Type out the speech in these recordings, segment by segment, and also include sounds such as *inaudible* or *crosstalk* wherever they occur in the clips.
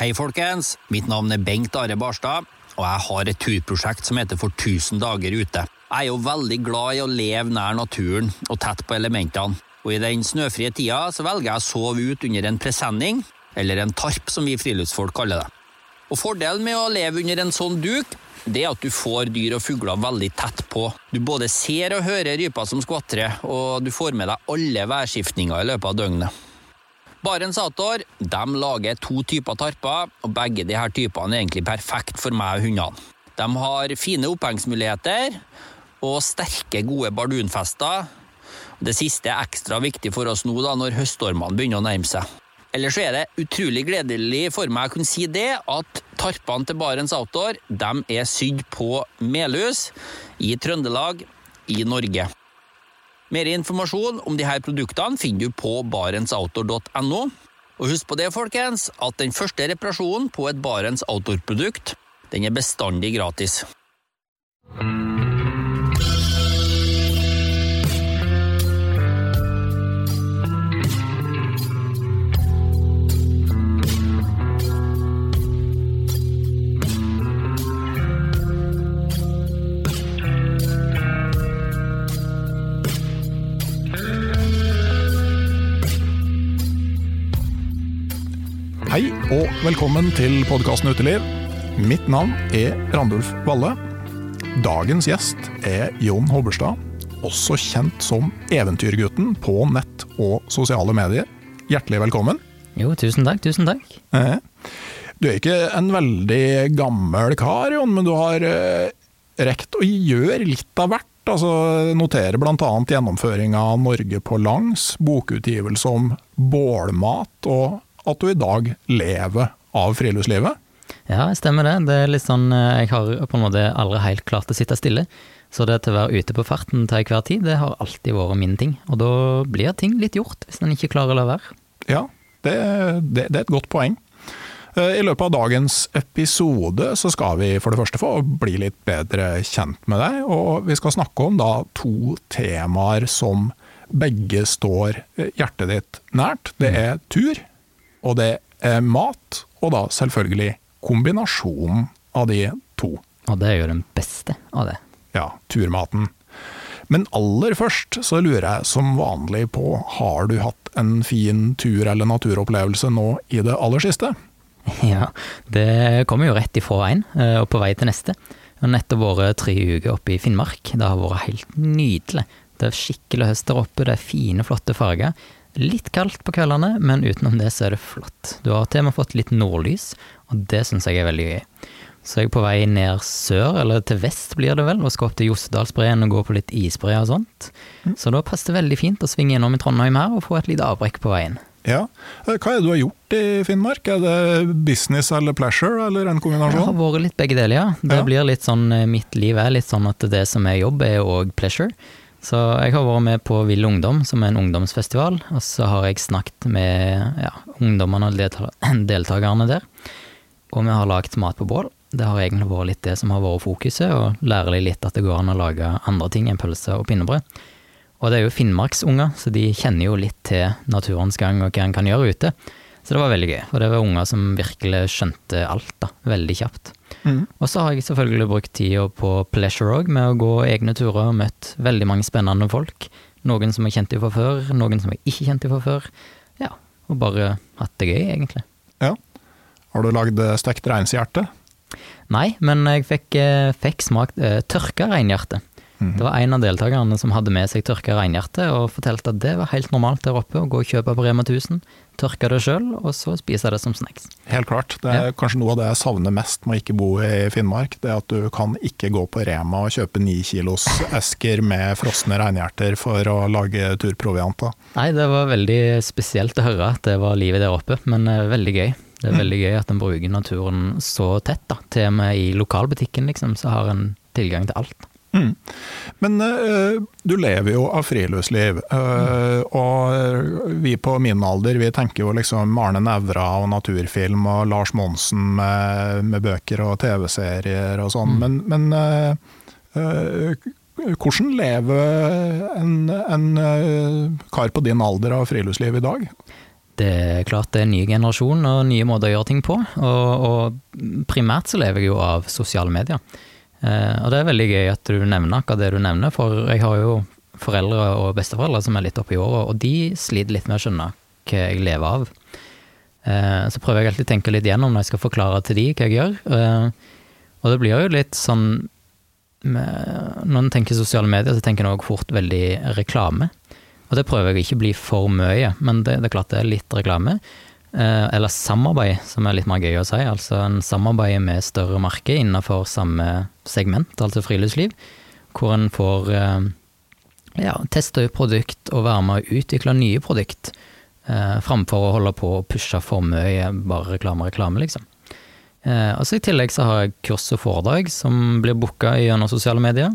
Hei, folkens. Mitt navn er Bengt Are Barstad, og jeg har et turprosjekt som heter For 1000 dager ute. Jeg er jo veldig glad i å leve nær naturen og tett på elementene. Og i den snøfrie tida så velger jeg å sove ut under en presenning, eller en tarp som vi friluftsfolk kaller det. Og Fordelen med å leve under en sånn duk, det er at du får dyr og fugler veldig tett på. Du både ser og hører ryper som skvatrer, og du får med deg alle værskiftninger i løpet av døgnet. Barents Outdoor de lager to typer tarper, og begge her typene er egentlig perfekt for meg og hundene. De har fine opphengsmuligheter og sterke, gode bardunfester. Det siste er ekstra viktig for oss nå da, når høststormene begynner å nærme seg. Ellers er det utrolig gledelig for meg å kunne si det at tarpene til Barents Outdoor de er sydd på Melhus i Trøndelag i Norge. Mer informasjon om disse produktene finner du på barentsoutdoor.no. Og husk på det, folkens, at den første reparasjonen på et Barents Outdoor-produkt den er bestandig gratis. Hei og velkommen til podkasten Uteliv. Mitt navn er Randulf Valle. Dagens gjest er Jon Hobberstad, også kjent som Eventyrgutten på nett og sosiale medier. Hjertelig velkommen. Jo, tusen takk, tusen takk. Eh, Du er ikke en veldig gammel kar, Jon, men du har eh, rekt å gjøre litt av hvert. Altså, noterer bl.a. gjennomføring av Norge på langs, bokutgivelse om bålmat, og at du i dag lever av friluftslivet. Ja, stemmer det. Det er litt sånn eh, Jeg har på en måte aldri helt klart å sitte stille. Så det til å være ute på farten til enhver tid, det har alltid vært min ting. Og da blir ting litt gjort, hvis en ikke klarer å la være. Ja, det, det, det er et godt poeng. Eh, I løpet av dagens episode så skal vi for det første få bli litt bedre kjent med deg, og vi skal snakke om da to temaer som begge står eh, hjertet ditt nært. Det er tur, og det er mat, og da selvfølgelig kombinasjonen av de to. Og det er jo den beste av det. Ja, turmaten. Men aller først så lurer jeg som vanlig på, har du hatt en fin tur eller naturopplevelse nå i det aller siste? *laughs* Ja, det kommer jo rett ifra veien, eh, og på vei til neste. Jeg har nettopp vært tre uker oppe i Finnmark. Det har vært helt nydelig. Det er skikkelig høst der oppe, det er fine, flotte farger. Litt kaldt på kveldene, men utenom det så er det flott. Du har til og med fått litt nordlys, og det syns jeg er veldig gøy. Så jeg er på vei ned sør, eller til vest blir det vel, og skal opp til Jostedalsbreen og gå på litt isbre og sånt. Så da passer det veldig fint å svinge innom i Trondheim her og få et lite avbrekk på veien. Ja. Eh, Hva er det du har gjort i Finnmark? Er det business eller pleasure, eller en kombinasjon? Det har vært litt begge deler, ja. Det Ja. blir litt sånn, eh, Mitt liv er litt sånn at det som er jobb, er òg pleasure. Så jeg har vært med på Vill Ungdom, som er en ungdomsfestival. Og så har jeg snakket med ja, ungdommene og *clears throat* deltakerne der. Og vi har lagd mat på bål. Det har egentlig vært litt det som har vært fokuset, og lære dem litt at det går an å lage andre ting enn pølse og pinnebrød. Og det er jo finnmarksunger, så de kjenner jo litt til naturens gang og hva en kan gjøre ute. Så det var veldig gøy, for det var unger som virkelig skjønte alt, da, veldig kjapt. Og så har jeg selvfølgelig brukt tida på pleasure òg, med å gå egne turer og møtt veldig mange spennende folk. Noen som jeg kjente fra før, noen som jeg ikke kjente fra før. Ja, og bare hatt det gøy, egentlig. Ja. Har du lagd eh, stekt reinshjerte? Nei, men jeg fikk, eh, fikk smakt eh, tørka reinhjerte. Mhm. Det var en av deltakerne som hadde med seg tørka reinhjerte, og fortalte at det var helt normalt der oppe å gå og kjøpe på Rema 1000, tørke det sjøl, og så spise det som snacks. Helt klart. Det er kanskje noe av det jeg savner mest med å ikke bo i Finnmark. Det at du kan ikke gå på Rema og kjøpe ni kilos esker med frosne reinhjerter for å lage turproviant. Nei, det var veldig spesielt å høre at det var livet der oppe, men eh, veldig gøy. Det er veldig gøy at en bruker naturen så tett, da. Til og med i lokalbutikken, liksom, så har en tilgang til alt. Mm. Men uh, du lever jo av friluftsliv, eh, og vi på min alder vi tenker jo liksom Arne Nævra og naturfilm og Lars Monsen med, med bøker og TV-serier og sånn, men, men uh, hvordan lever en, en kar på din alder av friluftsliv i dag? Det er klart det er en ny generasjon og nye måter å gjøre ting på, og, og primært så lever jeg jo av sosiale medier. Eh, og det er veldig gøy at du nevner akkurat det du nevner, for jeg har jo foreldre og besteforeldre som er litt oppe i åra, og de sliter litt med å skjønne hva jeg lever av. Eh, så prøver jeg alltid å tenke litt gjennom når jeg skal forklare til de hva jeg gjør. Eh, og det blir jo litt sånn Når en tenker sosiale medier, så tenker en òg fort veldig reklame. Og det prøver jeg ikke å bli for mye, men det, det er klart det er litt reklame. Eh, eller samarbeid, som er litt mer gøy å si. Altså en samarbeid med større marked innenfor samme segment, altså friluftsliv. Hvor en får ja, teste ut produkt og være med å utvikle nye produkt. Eh, framfor å holde på å pushe for mye bare reklame, reklame, liksom. Eh, og så I tillegg så har jeg kurs og foredrag som blir booka gjennom sosiale medier.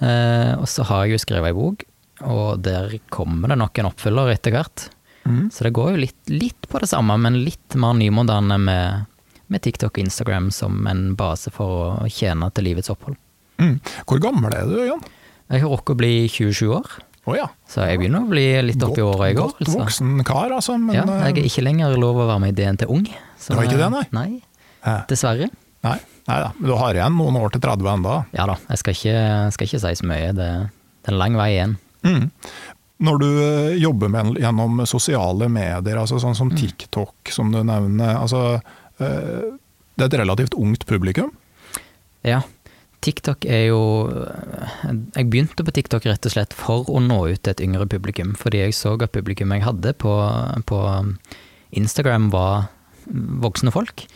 Eh, og så har jeg jo skrevet ei bok, og der kommer det nok en oppfølger etter hvert. Mm. Så det går jo litt, litt, på det samme, men litt mer nymoderne med, med TikTok og Instagram som en base for å tjene til livets opphold. Mm. Hvor gammel er du, Jan? Jeg har rukket å bli 27 år. Oh, ja. Så jeg begynner å bli litt oppi åra, i går. Godt altså. voksen kar, altså. Men, ja, jeg er ikke lenger lov å være med i DNT ung. Så, du har ikke det, nei? Nei, dessverre. Nei, nei da, men du har igjen noen år til 30 enda. Ja da, jeg skal ikke, skal ikke si så mye. Det, det, er en lang vei igjen. Mm. Når du eh, jobber med, gjennom sosiale medier, altså sånn som mm. TikTok som du nevner, altså, eh, det er et relativt ungt publikum? Ja, TikTok er jo Jeg begynte på TikTok rett og slett for å nå ut til et yngre publikum, fordi jeg så at publikum jeg hadde på, på Instagram var voksne folk.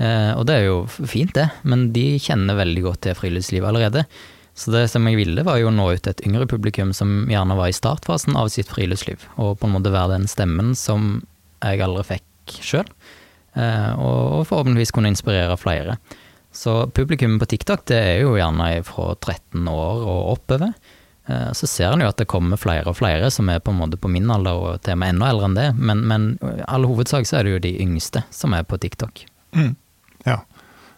Eh, og det er jo fint, det, men de kjenner veldig godt til friluftslivet allerede. Så det som jeg ville, var jo å nå ut til et yngre publikum som gjerne var i startfasen av sitt friluftsliv, og på en måte være den stemmen som jeg aldri fikk sjøl, eh, og forhåpentligvis kunne inspirere flere. Så publikum på TikTok det er jo gjerne fra 13 år og oppover. Eh, så ser en jo at det kommer flere og flere som er på en måte på min alder og til og med enda eldre enn det, men, men i all hovedsak så er det jo de yngste som er på TikTok. Mm. Ja.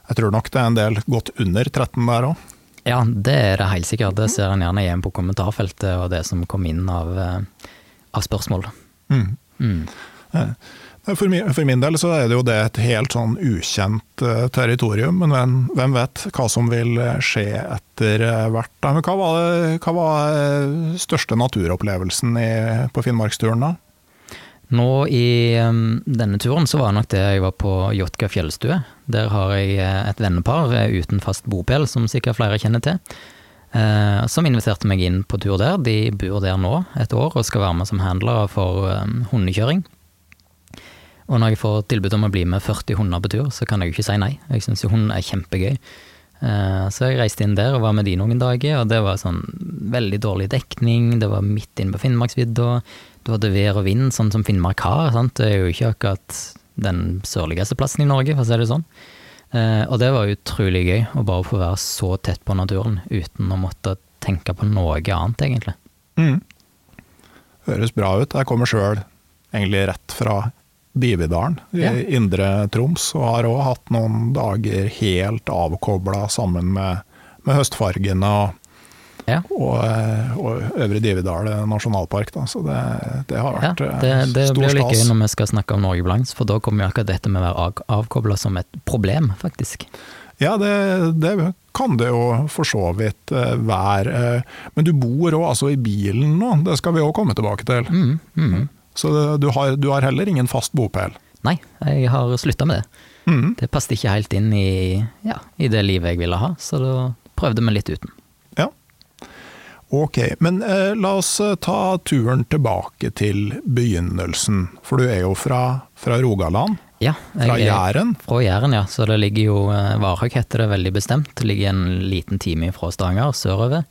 Jeg tror nok det er en del godt under 13 der òg. Ja, det er det helt sikkert. Det ser en gjerne igjen på kommentarfeltet og det som kom inn av, eh, av spørsmål. Mm. Mm. For min, for min, del så er det jo det et helt sånn ukjent uh, territorium, men hvem, hvem, vet hva som vil eh, skje etter hvert. Men hva var, den hva var største naturopplevelsen i, på Finnmarksturen da? Nå i um, denne turen så var nok det jeg var på Jotka fjellstue. Der har jeg et vennepar uten fast bopel, som sikkert flere kjenner til. som inviterte meg inn på tur der. De bor der nå et år og skal være med som handlere for um, hundekjøring. Og når jeg får tilbud om å bli med 40 hunder på tur, så kan jeg jo ikke si nei. Jeg syns jo hund er kjempegøy. Eh, så jeg reiste inn der og var med de noen dager, og det var sånn veldig dårlig dekning, det var midt inne på Finnmarksvidda, du hadde vær og vind, sånn som Finnmark har. Sant? Det er jo ikke akkurat den sørligste plassen i Norge, for å si det sånn. Eh, og det var utrolig gøy, å bare få være så tett på naturen uten å måtte tenke på noe annet, egentlig. Mm. Høres bra ut. Jeg kommer sjøl egentlig rett fra Dividalen i ja. indre Troms, og har òg hatt noen dager helt avkobla sammen med, med høstfargene og, ja. og, eh, og Øvre Dividal nasjonalpark. Da. Så det, det har vært ja, det, eh, det stor stas. Det blir like gøy når vi skal snakke om Norge Blanks, for da kommer jo akkurat dette med å være avkobla som et problem, faktisk. Ja, det, det, kan det jo for så vidt eh, være. Men du bor òg altså i bilen nå, det skal vi òg komme tilbake til. Mm, mm. Så du har, du har, heller ingen fast bopel? Nei, jeg har slutta med det. Mm. Det passet ikke helt inn i, ja, i, det livet jeg ville ha, så da prøvde vi litt uten. Ok. Men eh, la oss eh, ta turen tilbake til begynnelsen. For du er jo fra, fra Rogaland? Ja, fra Jæren? Fra Jæren, ja. Så det ligger jo eh, Varhaug heter det veldig bestemt. Det ligger en liten time fra Stavanger sørover.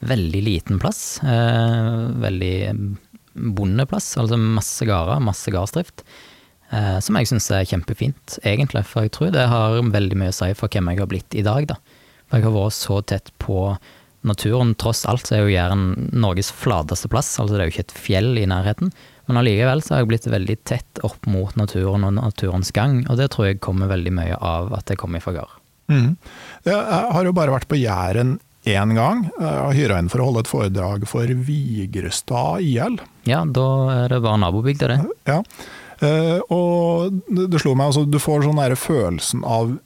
Veldig liten plass. Eh, veldig bondeplass, altså masse gårder, masse gardsdrift. Eh, som jeg syns er kjempefint, egentlig, for jeg tror det har veldig mye å si for hvem jeg har blitt i dag, da. For jeg har vært så tett på naturen. Tross alt så er jo Jæren Norges flateste plass, altså det er jo ikke et fjell i nærheten. Men allikevel så har jeg blitt veldig tett opp mot naturen og naturens gang, og det tror jeg kommer veldig mye av at jeg kommer fra gård. Mm. Jeg har jo bare vært på Jæren én gang. Jeg har hyra inn for å holde et foredrag for Vigrestad IL. Ja, da er det bare nabobygda, det. Ja. Eh, og det, det slo meg, altså, du får sånn følelsen av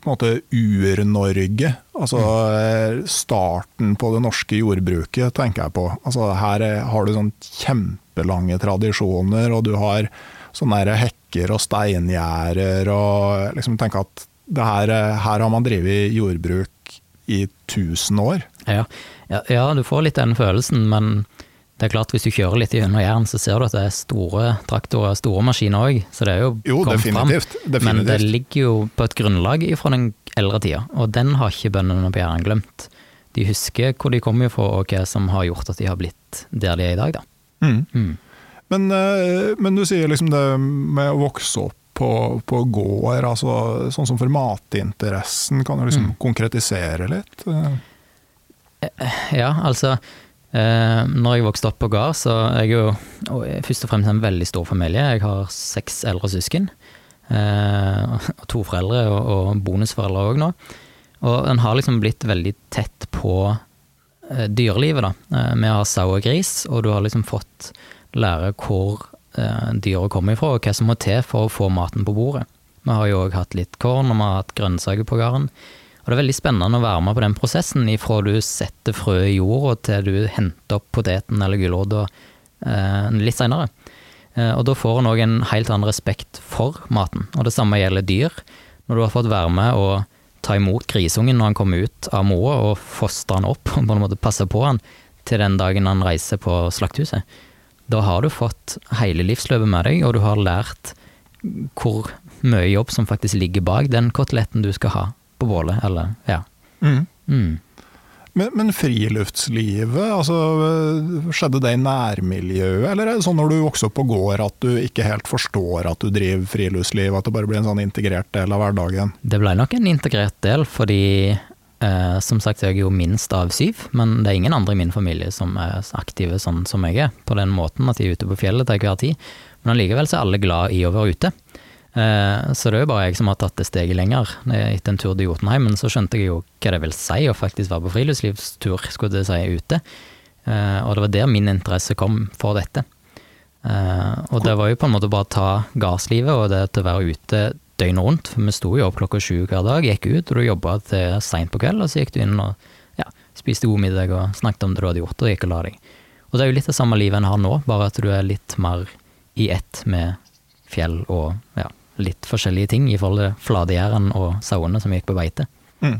på en måte Ur-Norge. Altså eh, starten på det norske jordbruket, tenker jeg på. Altså, her er, har du sånn kjempelange tradisjoner, og du har sånne hekker og steingjerder, og liksom tenker at det her, eh, her har man drevet jordbruk i 1000 år. Ja. Ja, ja, du får litt den følelsen, men det er klart hvis du kjører litt gjennom Jæren, så ser du at det er store traktorer, store maskiner òg. Så det er jo, Jo, kommet fram. definitivt. definitivt. Men det ligger jo på et grunnlag fra den eldre tida, og den har ikke bøndene på Jæren glemt. De husker hvor de kommer fra, og hva som har gjort at de har blitt der de er i dag, da. Mm. Mm. Men, eh, men du sier liksom det med å vokse opp på, på gård, altså sånn som for matinteressen, kan du liksom Mm. konkretisere litt? Eh, Ja, altså eh, Når jeg vokste opp på gard, så er jeg jo og jeg er først og fremst en veldig stor familie. Jeg har seks eldre søsken. Eh, to foreldre, og, og bonusforeldre òg nå. Og en har liksom blitt veldig tett på eh, dyrelivet, da. Eh, vi har sau og gris, og du har liksom fått lære hvor eh, dyra kommer ifra, og hva som må til for å få maten på bordet. Vi har jo òg hatt litt korn, og vi har hatt grønnsaker på gården. Og det er veldig spennende å være med på den prosessen, ifra du setter frø i jorda til du henter opp poteten eller gulrota eh, litt seinere. Eh, og da får en òg en helt annen respekt for maten. Og det samme gjelder dyr. Når du har fått være med og ta imot grisungen når han kommer ut av moa, og fostre han opp *laughs* og på en måte passe på han til den dagen han reiser på slakthuset, da har du fått hele livsløpet med deg, og du har lært hvor mye jobb som faktisk ligger bak den koteletten du skal ha på bålet, eller ja. mm. Mm. Men, men friluftslivet, altså, skjedde det i nærmiljøet, eller er det sånn når du vokser opp på gård at du ikke helt forstår at du driver friluftsliv, at det bare blir en sånn integrert del av hverdagen? Det ble nok en integrert del, fordi eh, som sagt jeg er jo minst av syv, men det er ingen andre i min familie som er aktive sånn som jeg er, på den måten at de er ute på fjellet til hver tid. Men allikevel så er alle glad i å være ute. Eh, så det er jo bare jeg som har tatt det steget lenger. Eh, Etter en tur til Jotunheimen så skjønte jeg jo hva det vil si å faktisk være på friluftslivstur, skulle det si, ute. Eh, Og det var der min interesse kom for dette. Og det var jo på en måte bare å ta gardslivet og det til å være ute døgnet rundt. For vi sto jo opp klokka sju hver dag, gikk ut, og du jobba til seint på kveld, og så gikk du inn og ja, spiste god middag og snakket om det du hadde gjort, og gikk og la deg. Og det er jo litt det samme livet en har nå, bare at du er litt mer i ett med fjell og ja, litt forskjellige ting i forhold til fladejæren og sauene som gikk på beite. Mm.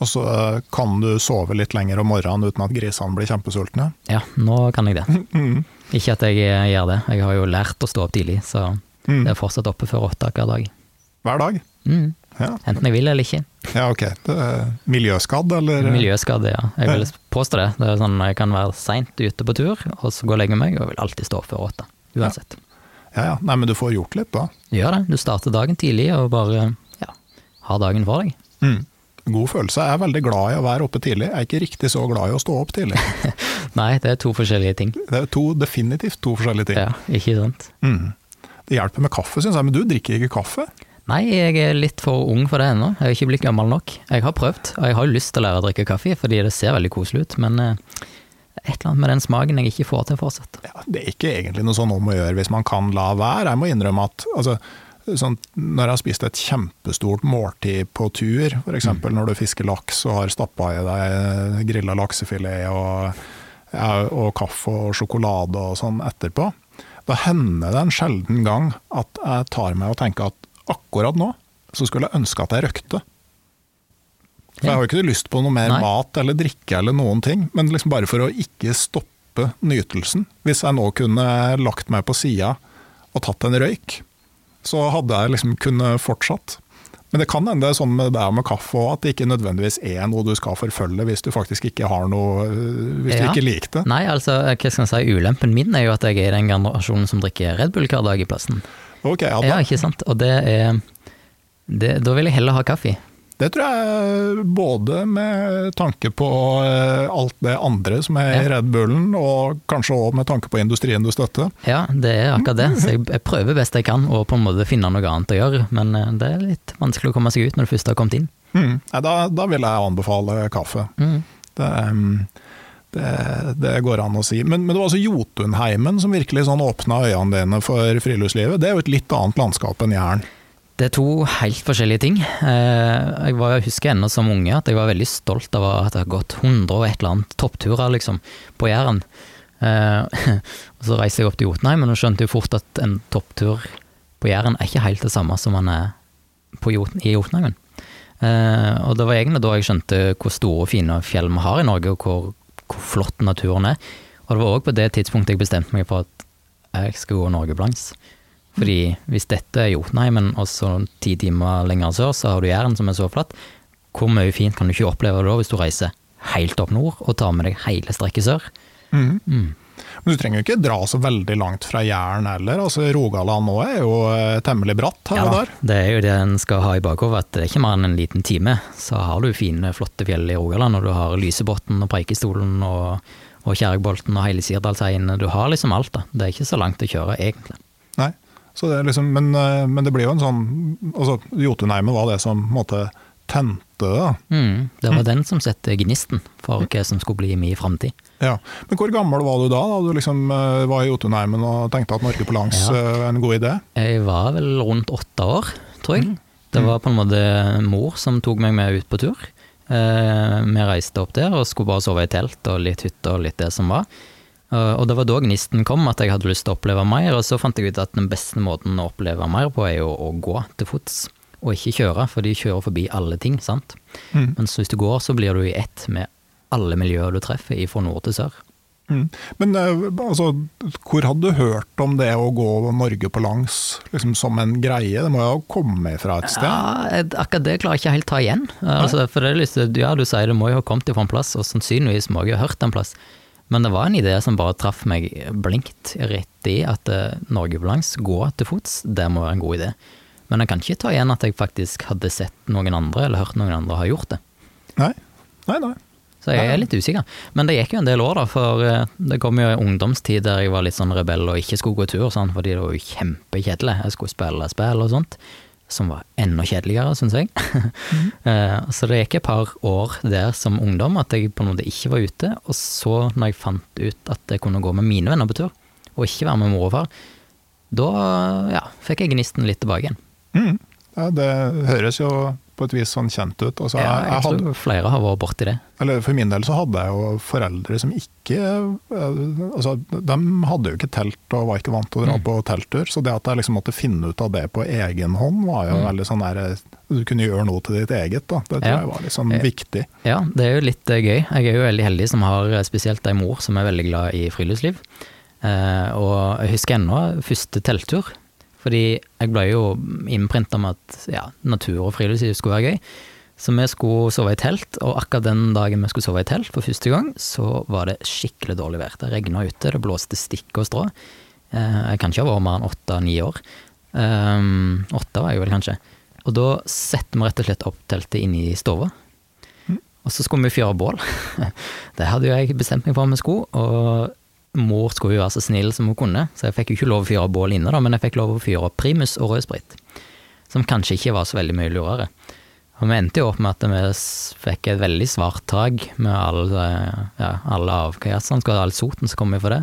Og så eh, kan du sove litt lenger om morgenen uten at grisene blir kjempesultne. Ja, nå kan jeg det. *laughs* Mm. Ikke at jeg eh, gjør det, jeg har jo lært å stå opp tidlig, så Mm. det er fortsatt oppe før åtte hver dag. Hver dag. Mm. Ja. Enten jeg vil eller ikke. ja, ok. Miljøskadd, eller? Miljøskadd, ja. Jeg vil påstå det. Det er sånn Jeg kan være seint ute på tur, og så gå og legge meg, og vil alltid stå opp før åtte. Uansett. Ja, ja. Nei, men du får gjort litt, da. Gjør det. Du starter dagen tidlig og bare ja, har dagen for deg. Mm. God følelse. Jeg er veldig glad i å være oppe tidlig. Jeg er ikke riktig så glad i å stå opp tidlig. *laughs* Nei, det er to forskjellige ting. Det er to, definitivt to forskjellige ting. Ja, ikke sant. Mm. Det hjelper med kaffe, syns jeg, men du drikker ikke kaffe? Nei, jeg er litt for ung for det ennå. Jeg har ikke blitt gammel nok. Jeg har prøvd, og jeg har lyst til å lære å drikke kaffe, fordi det ser veldig koselig ut, men eh, et eller annet med den smaken jeg ikke får til fortsatt. Ja, det er ikke egentlig noe sånn om å gjøre hvis man kan la være. Jeg må innrømme at altså, sånn, når jeg har spist et kjempestort måltid på tur, f.eks. Mm. når du fisker laks og har stappa i deg grilla laksefilet og, ja, og kaffe og sjokolade og sånn etterpå, da hender det en sjelden gang at jeg tar meg og tenker at akkurat nå så skulle jeg ønske at jeg røkte. For jeg har jo ikke lyst på noe mer Nei. mat eller drikke eller noen ting, men liksom bare for å ikke stoppe nytelsen. Hvis jeg nå kunne lagt meg på sida og tatt en røyk, så hadde jeg liksom kunne fortsatt. Men det kan hende det er sånn med deg med kaffe òg, at det ikke nødvendigvis er noe du skal forfølge hvis du faktisk ikke har noe Hvis du ikke liker det. Nei, altså, hva skal jeg si, ulempen min er jo at jeg er i den generasjonen som drikker Red Bull hver dag i plassen. Ok, ja, da. Ja, ikke sant? Og det er det, Da vil jeg heller ha kaffe. Det tror jeg både med tanke på eh, alt det andre som er i Ja. Red Bullen, og kanskje òg med tanke på industrien du støtter. Ja, det er akkurat det. Så jeg, prøver best jeg kan å på en måte finne noe annet å gjøre, men eh, det er litt vanskelig å komme seg ut når du først har kommet inn. Mm. Da, da vil jeg anbefale kaffe. Mm. Det, um, Det, det går an å si. Men, men det var altså Jotunheimen som virkelig sånn åpna øynene dine for friluftslivet. Det er jo et litt annet landskap enn Jæren. Det er to helt forskjellige ting. Eh, jeg, var, jeg husker ennå som unge at jeg var veldig stolt av at jeg har gått 100 og et eller annet toppturer liksom, på Jæren. Eh, *laughs* og så reiste jeg opp til Jotunheimen og skjønte jo fort at en topptur på Jæren er ikke helt det samme som man er Jotun, i Jotunheimen. Eh, og det var egentlig da jeg skjønte hvor store og fine fjell vi har i Norge, og hvor, hvor flott naturen er. Og det var òg på det tidspunktet jeg bestemte meg for at jeg skal gå Norge blanks. Fordi hvis dette er Jotunheimen, og så ti timer lenger sør, så har du Jæren som er så flatt. Hvor mye fint kan du ikke oppleve da hvis du reiser helt opp nord og tar med deg hele strekket sør? Mm. Mm. Men du trenger jo ikke dra så veldig langt fra Jæren heller. Altså, Rogaland nå er jo eh, temmelig bratt her ja, og der. Det er jo det en skal ha i bakhodet, at det er ikke mer enn en liten time. Så har du fine, flotte fjell i Rogaland, og du har Lysebotn og Preikestolen og, og Kjergbolten og hele Sirdalsheiene. Du har liksom alt, da. Det er ikke så langt å kjøre, egentlig. Nei, det liksom, men, eh, men, det blir jo en sånn altså, Jotunheimen var det som måte tente det. Mm, det var mm. den som satte gnisten for hva som skulle bli min framtid. Ja. Men hvor gammel var du da, da du liksom uh, var i Jotunheimen og tenkte at Norge på langs ja. er en god idé? Jeg var vel rundt åtte år, tror jeg. Mm. Det var på en måte mor som tok meg med ut på tur. Eh, vi reiste opp der og skulle bare sove i telt og litt hytte og litt det som var. Og det var da gnisten kom, at jeg hadde lyst til å oppleve mer. Og så fant jeg ut at den beste måten å oppleve mer på, er jo å gå til fots. Og ikke kjøre, for de kjører forbi alle ting, sant. Mm. Men hvis du går, så blir du i ett med alle miljøer du treffer, fra nord til sør. Mm. Men eh, altså, hvor hadde du hørt om det å gå Norge på langs liksom, som en greie? Det må jo ha kommet fra et sted? Ja, akkurat det klarer jeg ikke helt ta igjen. Altså, for det ja, Du sier det må jo ha kommet fra en plass, og sannsynligvis må jeg ha hørt en plass. Men det var en idé som bare traff meg blinkt rett i at uh, Norge på gå til fots, det må være en god idé. Men jeg kan ikke ta igjen at jeg faktisk hadde sett noen andre, eller hørt noen andre ha gjort det. Nei, nei, nei. Så jeg er litt usikker. Men det gikk jo en del år, da, for uh, det kom jo en ungdomstid der jeg var litt sånn rebell og ikke skulle gå tur, sånn, fordi det var jo kjempekjedelig. Jeg skulle spille spill og sånt som var enda kjedeligere, syns jeg. Mm. *laughs* så det gikk et par år der som ungdom at jeg på en måte ikke var ute. Og så, når jeg fant ut at jeg kunne gå med mine venner på tur, og ikke være med mor og far, da ja, fikk jeg gnisten litt tilbake igjen. Mm. Ja, det høres jo på et vis sånn kjent ut. Altså, ja, jeg, jeg tror hadde, flere har vært borti det. Eller For min del så hadde jeg jo foreldre som ikke eh, altså De hadde jo ikke telt og var ikke vant til å dra mm. på telttur, så det at jeg liksom måtte finne ut av det på egen hånd, var jo mm. veldig sånn der Du kunne gjøre noe til ditt eget, da. Det tror ja. jeg var liksom viktig. Ja, det er jo litt gøy. Jeg er jo veldig heldig som har spesielt ei mor som er veldig glad i friluftsliv. Og jeg husker ennå første telttur. Fordi jeg ble jo innprinta med at ja, natur og friluftsliv skulle være gøy. Så vi skulle sove i telt, og akkurat den dagen vi skulle sove i telt for første gang, så var det skikkelig dårlig vær. Det regna ute, det blåste stikk og strå. Eh, jeg kan ikke ha vært mer enn åtte-ni år. Um, åtte var jeg vel kanskje. Og da setter vi rett og slett opp teltet inne i stua. Mm. Og så skulle vi fyre bål. *laughs* det hadde jo jeg bestemt meg for om vi skulle, og mor skulle jo være så snill som hun kunne, så jeg fikk jo ikke lov å fyre bål inne, da, men jeg fikk lov å fyre primus og rødsprit. Som kanskje ikke var så veldig mye lurere. Og vi endte jo opp med at vi fikk et veldig svart tak med alle, ja, alle avgassene, all soten som kom for det.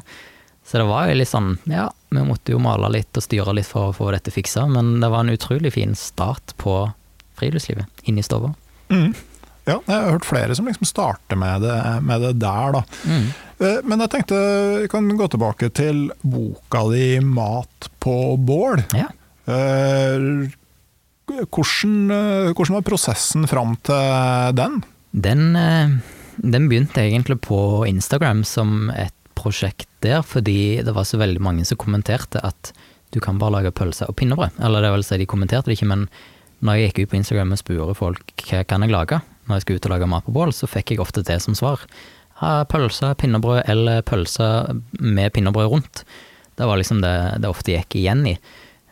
Så det var jo litt sånn, ja, vi måtte jo male litt og styre litt for å få dette fiksa, men det var en utrolig fin start på friluftslivet inne i stua. Mm. Ja, jeg har hørt flere som liksom starter med det, med det der, da. Mm. Eh, men jeg tenkte vi kan gå tilbake til boka di 'Mat på bål'. Ja. Eh, hvordan, eh, hvordan, var prosessen fram til den? den? Den begynte egentlig på Instagram som et prosjekt der, fordi det var så veldig mange som kommenterte at du kan bare lage pølse og pinnebrød. Eller det vil si, de kommenterte det ikke, men når jeg gikk ut på Instagram og spurte folk hva kan jeg lage, når jeg skulle ut og lage mat på bål, så fikk jeg ofte det som svar. Pølse, pinnebrød eller pølse med pinnebrød rundt. Det var liksom det det ofte gikk igjen i.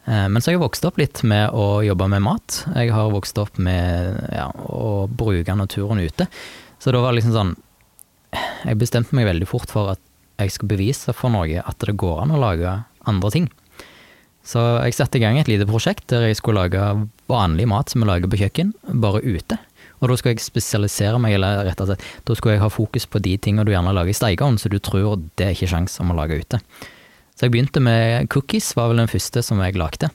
Eh, men så har jeg vokst opp litt med å jobbe med mat. Jeg har vokst opp med ja, å bruke naturen ute. Så da var det liksom sånn Jeg bestemte meg veldig fort for at jeg skal bevise for noe at det går an å lage andre ting. Så jeg satte i gang et lite prosjekt der jeg skulle lage vanlig mat som vi lager på kjøkken, bare ute. Og da skulle jeg spesialisere meg, eller rett og slett, da skulle jeg ha fokus på de tingene du gjerne lager i steikeovn, så du tror det er ikke sjans om å lage ute. Så jeg begynte med cookies, var vel den første som jeg lagde.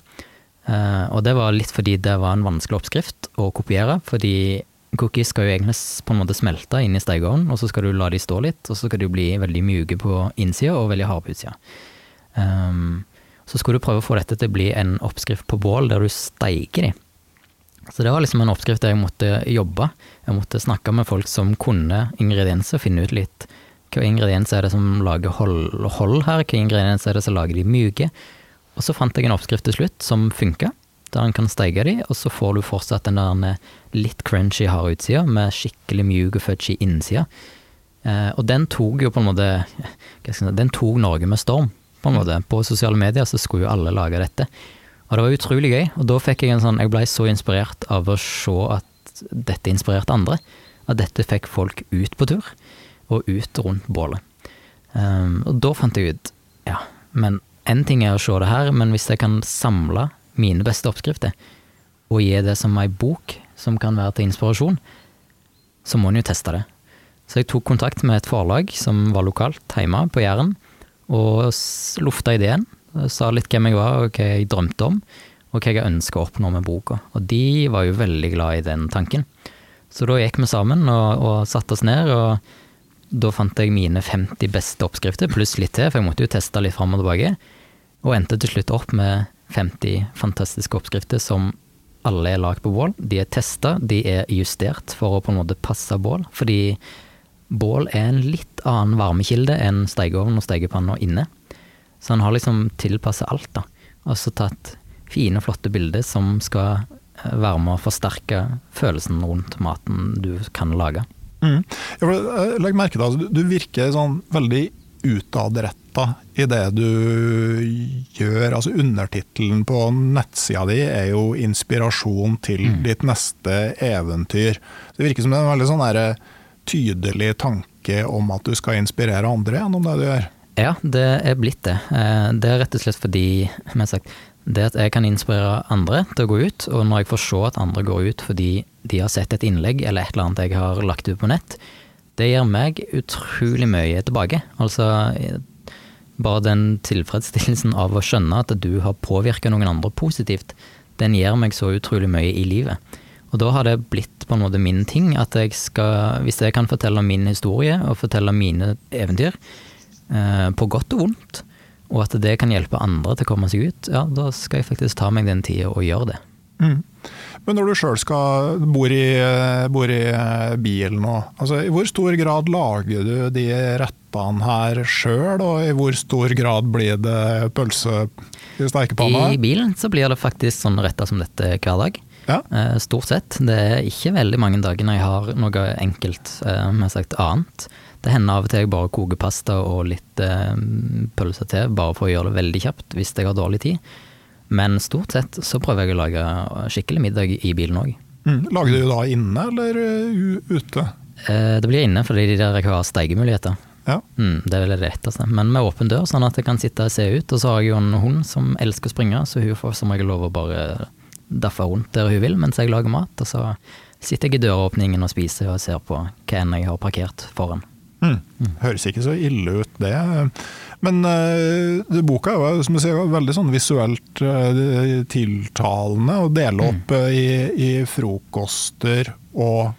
Uh, og det var litt fordi det var en vanskelig oppskrift å kopiere, fordi cookies skal jo egentlig på en måte smelte inn i stekeovnen, og så skal du la de stå litt, og så skal de bli veldig mjuke på innsida og veldig harde på utsida. Um, så skulle du prøve å få dette til å bli en oppskrift på bål der du steiker de. Så det var liksom en oppskrift der jeg måtte jobbe. Jeg måtte snakke med folk som kunne ingredienser, finne ut litt hva ingredienser er det som lager hold, hold her, hva ingredienser er det som lager de myke. Og så fant jeg en oppskrift til slutt som funka, der en kan steike de, og så får du fortsatt den der litt crunchy harde utsida med skikkelig mjuk og fudgy innsida. Eh, og den tok jo på en måte si, Den tok Norge med storm, på en måte. På sosiale medier så skulle jo alle lage dette. Og det var utrolig gøy, og da fikk jeg en sånn Jeg blei så inspirert av å se at dette inspirerte andre. At dette fikk folk ut på tur, og ut rundt bålet. Um, og da fant jeg ut Ja, men én ting er å se det her, men hvis jeg kan samle mine beste oppskrifter, og gi det som ei bok som kan være til inspirasjon, så må en jo teste det. Så jeg tok kontakt med et forlag som var lokalt hjemme på Jæren, og lufta ideen. Sa litt hvem jeg var, og hva jeg drømte om, og hva jeg ønska å oppnå med boka. Og de var jo veldig glad i den tanken. Så da gikk vi sammen og, og satte oss ned, og da fant jeg mine 50 beste oppskrifter, pluss litt til, for jeg måtte jo teste litt fram og tilbake, og endte til slutt opp med 50 fantastiske oppskrifter som alle er lagd på bål. De er testa, de er justert for å på en måte passe bål, fordi bål er en litt annen varmekilde enn stekeovn og stekepanna inne. Så han har liksom tilpassa alt, da. Og så tatt fine, flotte bilder som skal eh, være med å forsterke følelsen rundt maten du kan lage. Mm. Legg merke til at du virker sånn veldig utadretta i det du gjør. Altså Undertittelen på nettsida di er jo 'Inspirasjon til mm. ditt neste eventyr'. Det virker som en veldig sånn der, tydelig tanke om at du skal inspirere andre gjennom det du gjør. Ja, det er blitt det. Eh, det er rett og slett fordi sagt, det at jeg kan inspirere andre til å gå ut, og når jeg får se at andre går ut fordi de har sett et innlegg eller et eller annet jeg har lagt ut på nett, det gir meg utrolig mye tilbake. Altså bare den tilfredsstillelsen av å skjønne at du har påvirka noen andre positivt, den gir meg så utrolig mye i livet. Og da har det blitt på en måte min ting, at jeg skal, hvis jeg kan fortelle min historie og fortelle mine eventyr, på godt og vondt, og at det kan hjelpe andre til å komme seg ut, ja, da skal jeg faktisk ta meg den tida og gjøre det. Mm. Men når du sjøl bor bor i bilen og altså, I hvor stor grad lager du de rettene her sjøl, og i hvor stor grad blir det pølse i stekepanna? I bilen så blir det faktisk sånne retter som dette hver dag. Ja. Eh, stort sett. Det er ikke veldig mange dager når jeg har noe enkelt eh, med sagt annet. Det hender av og til jeg bare koker pasta og litt eh, pølser til, bare for å gjøre det veldig kjapt hvis jeg har dårlig tid. Men stort sett så prøver jeg å lage skikkelig middag i bilen òg. Mm. Lager du da inne eller uh, ute? Eh, det blir inne fordi de der jeg har steikemuligheter. Ja. Mm, det er vel det letteste. Men med åpen dør, sånn at jeg kan sitte og se ut. Og så har jeg jo en hund som elsker å springe, så hun får som regel lov å bare daffe rundt der hun vil mens jeg lager mat. Og så sitter jeg i døråpningen og spiser og ser på hva enn jeg har parkert foran. Mm. Høres ikke så ille ut, det. Men uh, boka jo som sier, veldig sånn visuelt uh, tiltalende. Å dele mm. opp uh, i, i, frokoster og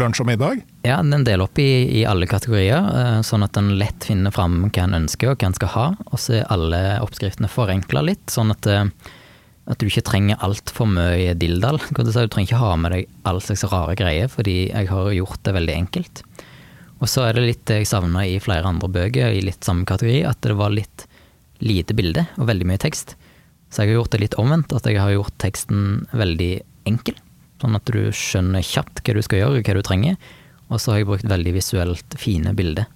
lunsj og middag. Ja, den deler opp i, i alle kategorier, sånn at en lett finner fram hva en ønsker og hva en skal ha. Og så er alle oppskriftene forenkla litt, sånn at, at du ikke trenger altfor mye dilldall. Du trenger ikke ha med deg all slags rare greier, fordi jeg har gjort det veldig enkelt. Og så er det litt det jeg savna i flere andre bøker i litt samme kategori, at det var litt lite bilde og veldig mye tekst. Så jeg har gjort det litt omvendt, at jeg har gjort teksten veldig enkel. Sånn at du skjønner kjapt hva du skal gjøre, hva du trenger. Og så har jeg brukt veldig visuelt fine bilder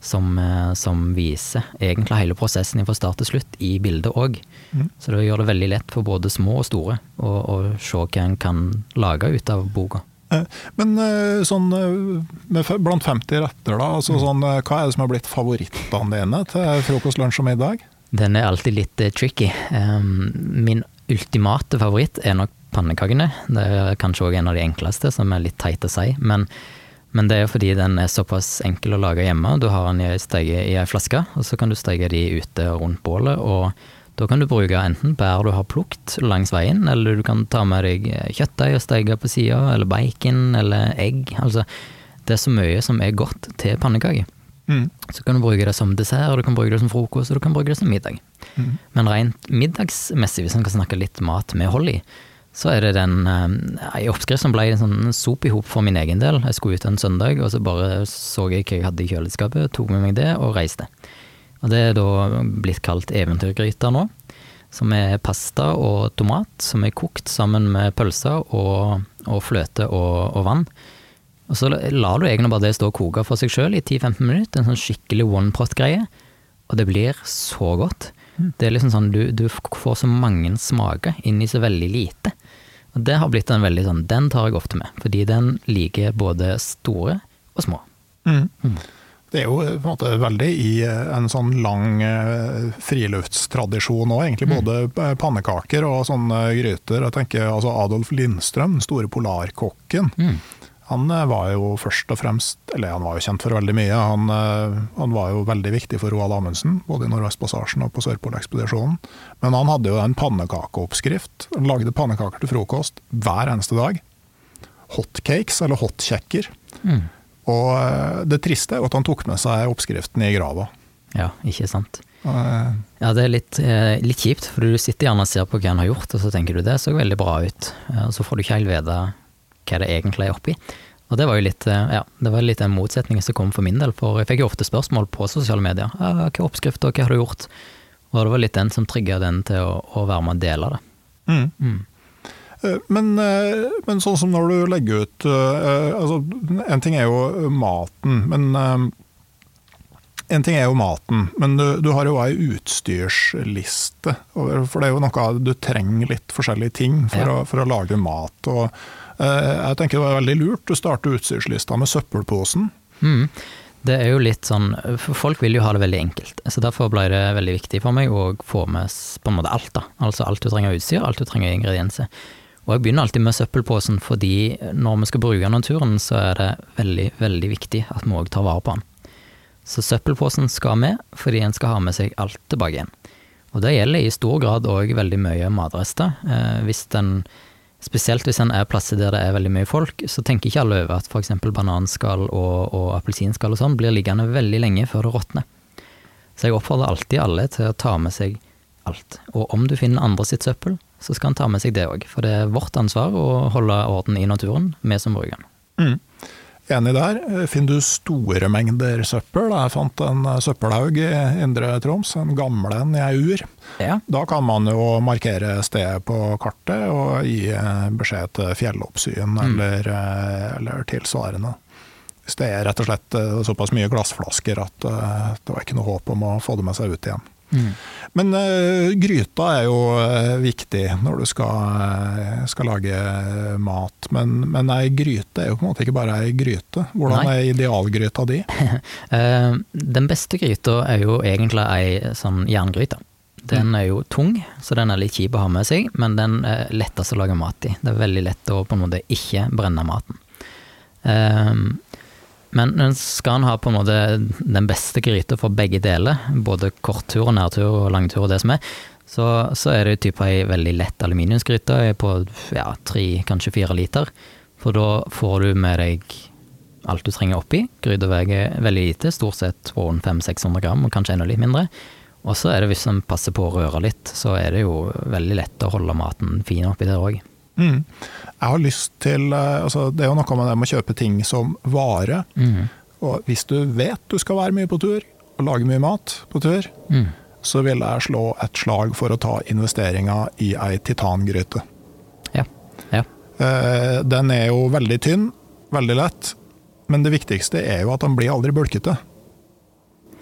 som, eh, som viser egentlig hele prosessen fra start til slutt i bildet òg. Mm. Så det gjør det veldig lett for både små og store å, å se hva en kan lage ut av boka. Eh, men eh, sånn, eh, blant 50 retter, da, altså, mm. sånn, hva er det som har blitt favorittene dine til frokost, lunsj og middag? Den er alltid litt tricky. Min ultimate favoritt er nok pannekakene. Det er kanskje òg en av de enkleste, som er litt teit å si. Men, men det er fordi den er såpass enkel å lage hjemme. Du har den i steike i ei flaske, og så kan du steke de ute rundt bålet. og da kan du bruke enten bær du har plukt langs veien, eller du kan ta med deg kjøttdeig og steike på sida, eller bacon eller egg. Altså, det er så mye som er godt til pannekaker. Mm. Så kan du bruke det som dessert, du kan bruke det som frokost, og du kan bruke det som middag. Mm. Men rent middagsmessig, hvis en kan snakke litt mat med hold i, så er det den ei eh, oppskrift som ble en sånn sop i hop for min egen del. Jeg skulle ut en søndag, og så bare så jeg hva jeg hadde i kjøleskapet, tok med meg det og reiste. Og det er da blitt kalt eventyrgryter nå. Som er pasta og tomat som er kokt sammen med pølser og, og fløte og, og vann. Og så lar du egentlig bare det stå og koke for seg sjøl i 10-15 minutter, en sånn skikkelig one pot-greie. Og det blir så godt. Mm. Det er liksom sånn, du, du, får så mange smaker inn i så veldig lite. Og det har blitt en veldig sånn, den tar jeg ofte med, fordi den liker både store og små. Mm. Mm. Det er jo på en måte veldig i eh, en sånn lang eh, friluftstradisjon òg, egentlig. Mm. Både pannekaker og sånne gryter. Jeg tenker altså Adolf Lindstrøm, store polarkokken. Mm. Han eh, var jo først og fremst, eller han var jo kjent for veldig mye. Han, han var jo veldig viktig for Roald Amundsen, både i Nordvestpassasjen og på Sørpolekspedisjonen. Men han hadde jo en pannekakeoppskrift. Han lagde pannekaker til frokost hver eneste dag. Hotcakes, eller hotkjekker. Mm. Og eh, det triste er at han tok med seg oppskriften i grava. Ja, ikke sant. Ja, det er litt, eh, litt, kjipt, for du sitter gjerne og ser på hva han har gjort, og så tenker du det så veldig bra ut, og så får du ikke helt vite hva det egentlig er oppi. Og det var jo litt, eh, ja, det var litt en motsetning som kom for min del, for jeg fikk jo ofte spørsmål på sosiale medier. Ja, 'Hva oppskrift, og hva har du gjort?' Og det var litt den som trigga den til å, å, være med og dele det. Mm. Mm. Eh, men, eh, men, sånn som når du legger ut eh, altså, En ting er jo maten, men en ting er jo maten, men du, du har jo ei utstyrsliste. For det er jo noe du trenger litt forskjellige ting for, ja. å, for å, lage mat. Og jeg tenker det var veldig lurt å starte utstyrslista med søppelposen. Mm. Det er jo litt sånn Folk vil jo ha det veldig enkelt. Så derfor ble det veldig viktig for meg å få med på en måte alt. da. Altså alt du trenger av utstyr, alt du trenger av ingredienser. Og jeg begynner alltid med søppelposen, fordi når vi skal bruke naturen, så er det veldig, veldig viktig at vi òg tar vare på den. Så søppelposen skal med, fordi en skal ha med seg alt tilbake igjen. Og det gjelder i stor grad òg veldig mye matrester. Eh, hvis den, spesielt hvis en er plasser der det er veldig mye folk, så tenker ikke alle over at f.eks. bananskall og, og appelsinskall og sånn blir liggende veldig lenge før det råtner. Så jeg oppfordrer alltid alle til å ta med seg alt. Og om du finner andre sitt søppel, så skal han ta med seg det òg. For det er vårt ansvar å holde orden i naturen, vi som bruker den. Mm. Enig der. Finner du store mengder søppel? Jeg fant en søppelhaug i Indre Troms, en gammel en i ei ur. Ja. Da kan man jo markere stedet på kartet og gi beskjed til fjelloppsyn mm. eller, eller, tilsvarende. Hvis det er rett og slett såpass mye glassflasker at eh, det var ikke noe håp om å få det med seg ut igjen. Mm. Men uh, gryta er jo uh, viktig når du skal, uh, skal lage mat. Men, men ei gryte er jo på en måte ikke bare ei gryte. Hvordan Nei. er idealgryta di? *laughs* den beste gryta er jo egentlig ei sånn jerngryte. Den er jo tung, så den er litt kjip å ha med seg, men den er lettest å lage mat i. Det er veldig lett å på en måte ikke brenne maten. Um, men skal en ha på en måte den beste gryta for begge deler, både korttur og nærtur og langtur og det som er, så, så er det type ei veldig lett aluminiumsgryte på ja, tre, kanskje fire liter. For da får du med deg alt du trenger oppi. Gryta veier veldig lite, stort sett rundt 500-600 gram, og kanskje enda litt mindre. Og så er det hvis en passer på å røre litt, så er det jo veldig lett å holde maten fin oppi der òg. Mm. Jeg har lyst til eh, altså Det er jo noe med det med å kjøpe ting som vare. Mm. Og hvis du vet du skal være mye på tur, og lage mye mat på tur, mm. så vil jeg slå et slag for å ta investeringa i ei titangryte. Ja. ja. Eh, den er jo veldig tynn, veldig lett, men det viktigste er jo at den blir aldri bulkete.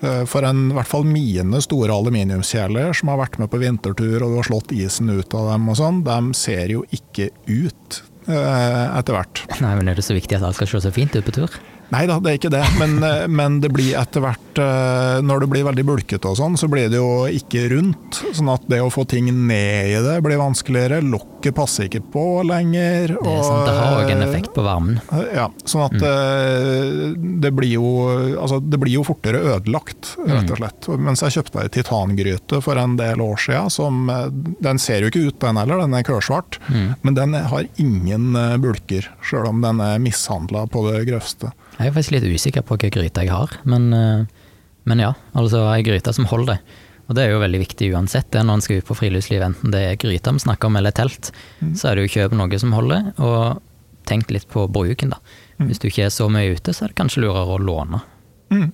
Eh, for en, i hvert fall mine store aluminiumskjeler som har vært med på vintertur og du har slått isen ut av dem og sånn, de ser jo ikke ut eh, etter hvert. Nei, men Er det så viktig at alt skal se så fint ut på tur? Nei da, det er ikke det. Men, eh, men det blir etter hvert, når det blir veldig bulkete og sånn, så blir det jo ikke rundt. Sånn at det å få ting ned i det blir vanskeligere. Lokket Trykket passer ikke på lenger. Det, er sant, det har òg en effekt på varmen. Ja, sånn at mm. det, blir jo, altså, det blir jo fortere ødelagt, rett og slett. Mm. Mens jeg kjøpte ei titangryte for en del år siden, som, den ser jo ikke ut den heller, den er kørsvart. Mm. Men den har ingen bulker, sjøl om den er mishandla på det grøvste. Jeg er faktisk litt usikker på hvilken gryte jeg har, men, men ja. Altså ei gryte som holder. Og det er jo veldig viktig uansett det når en skal ut på friluftsliv, enten det er gryta vi snakker om eller telt, mm. så er det jo kjøp noe som holder, og tenk litt på bruken, da. Mm. Hvis du ikke er så mye ute, så er det kanskje lurere å låne. Mm.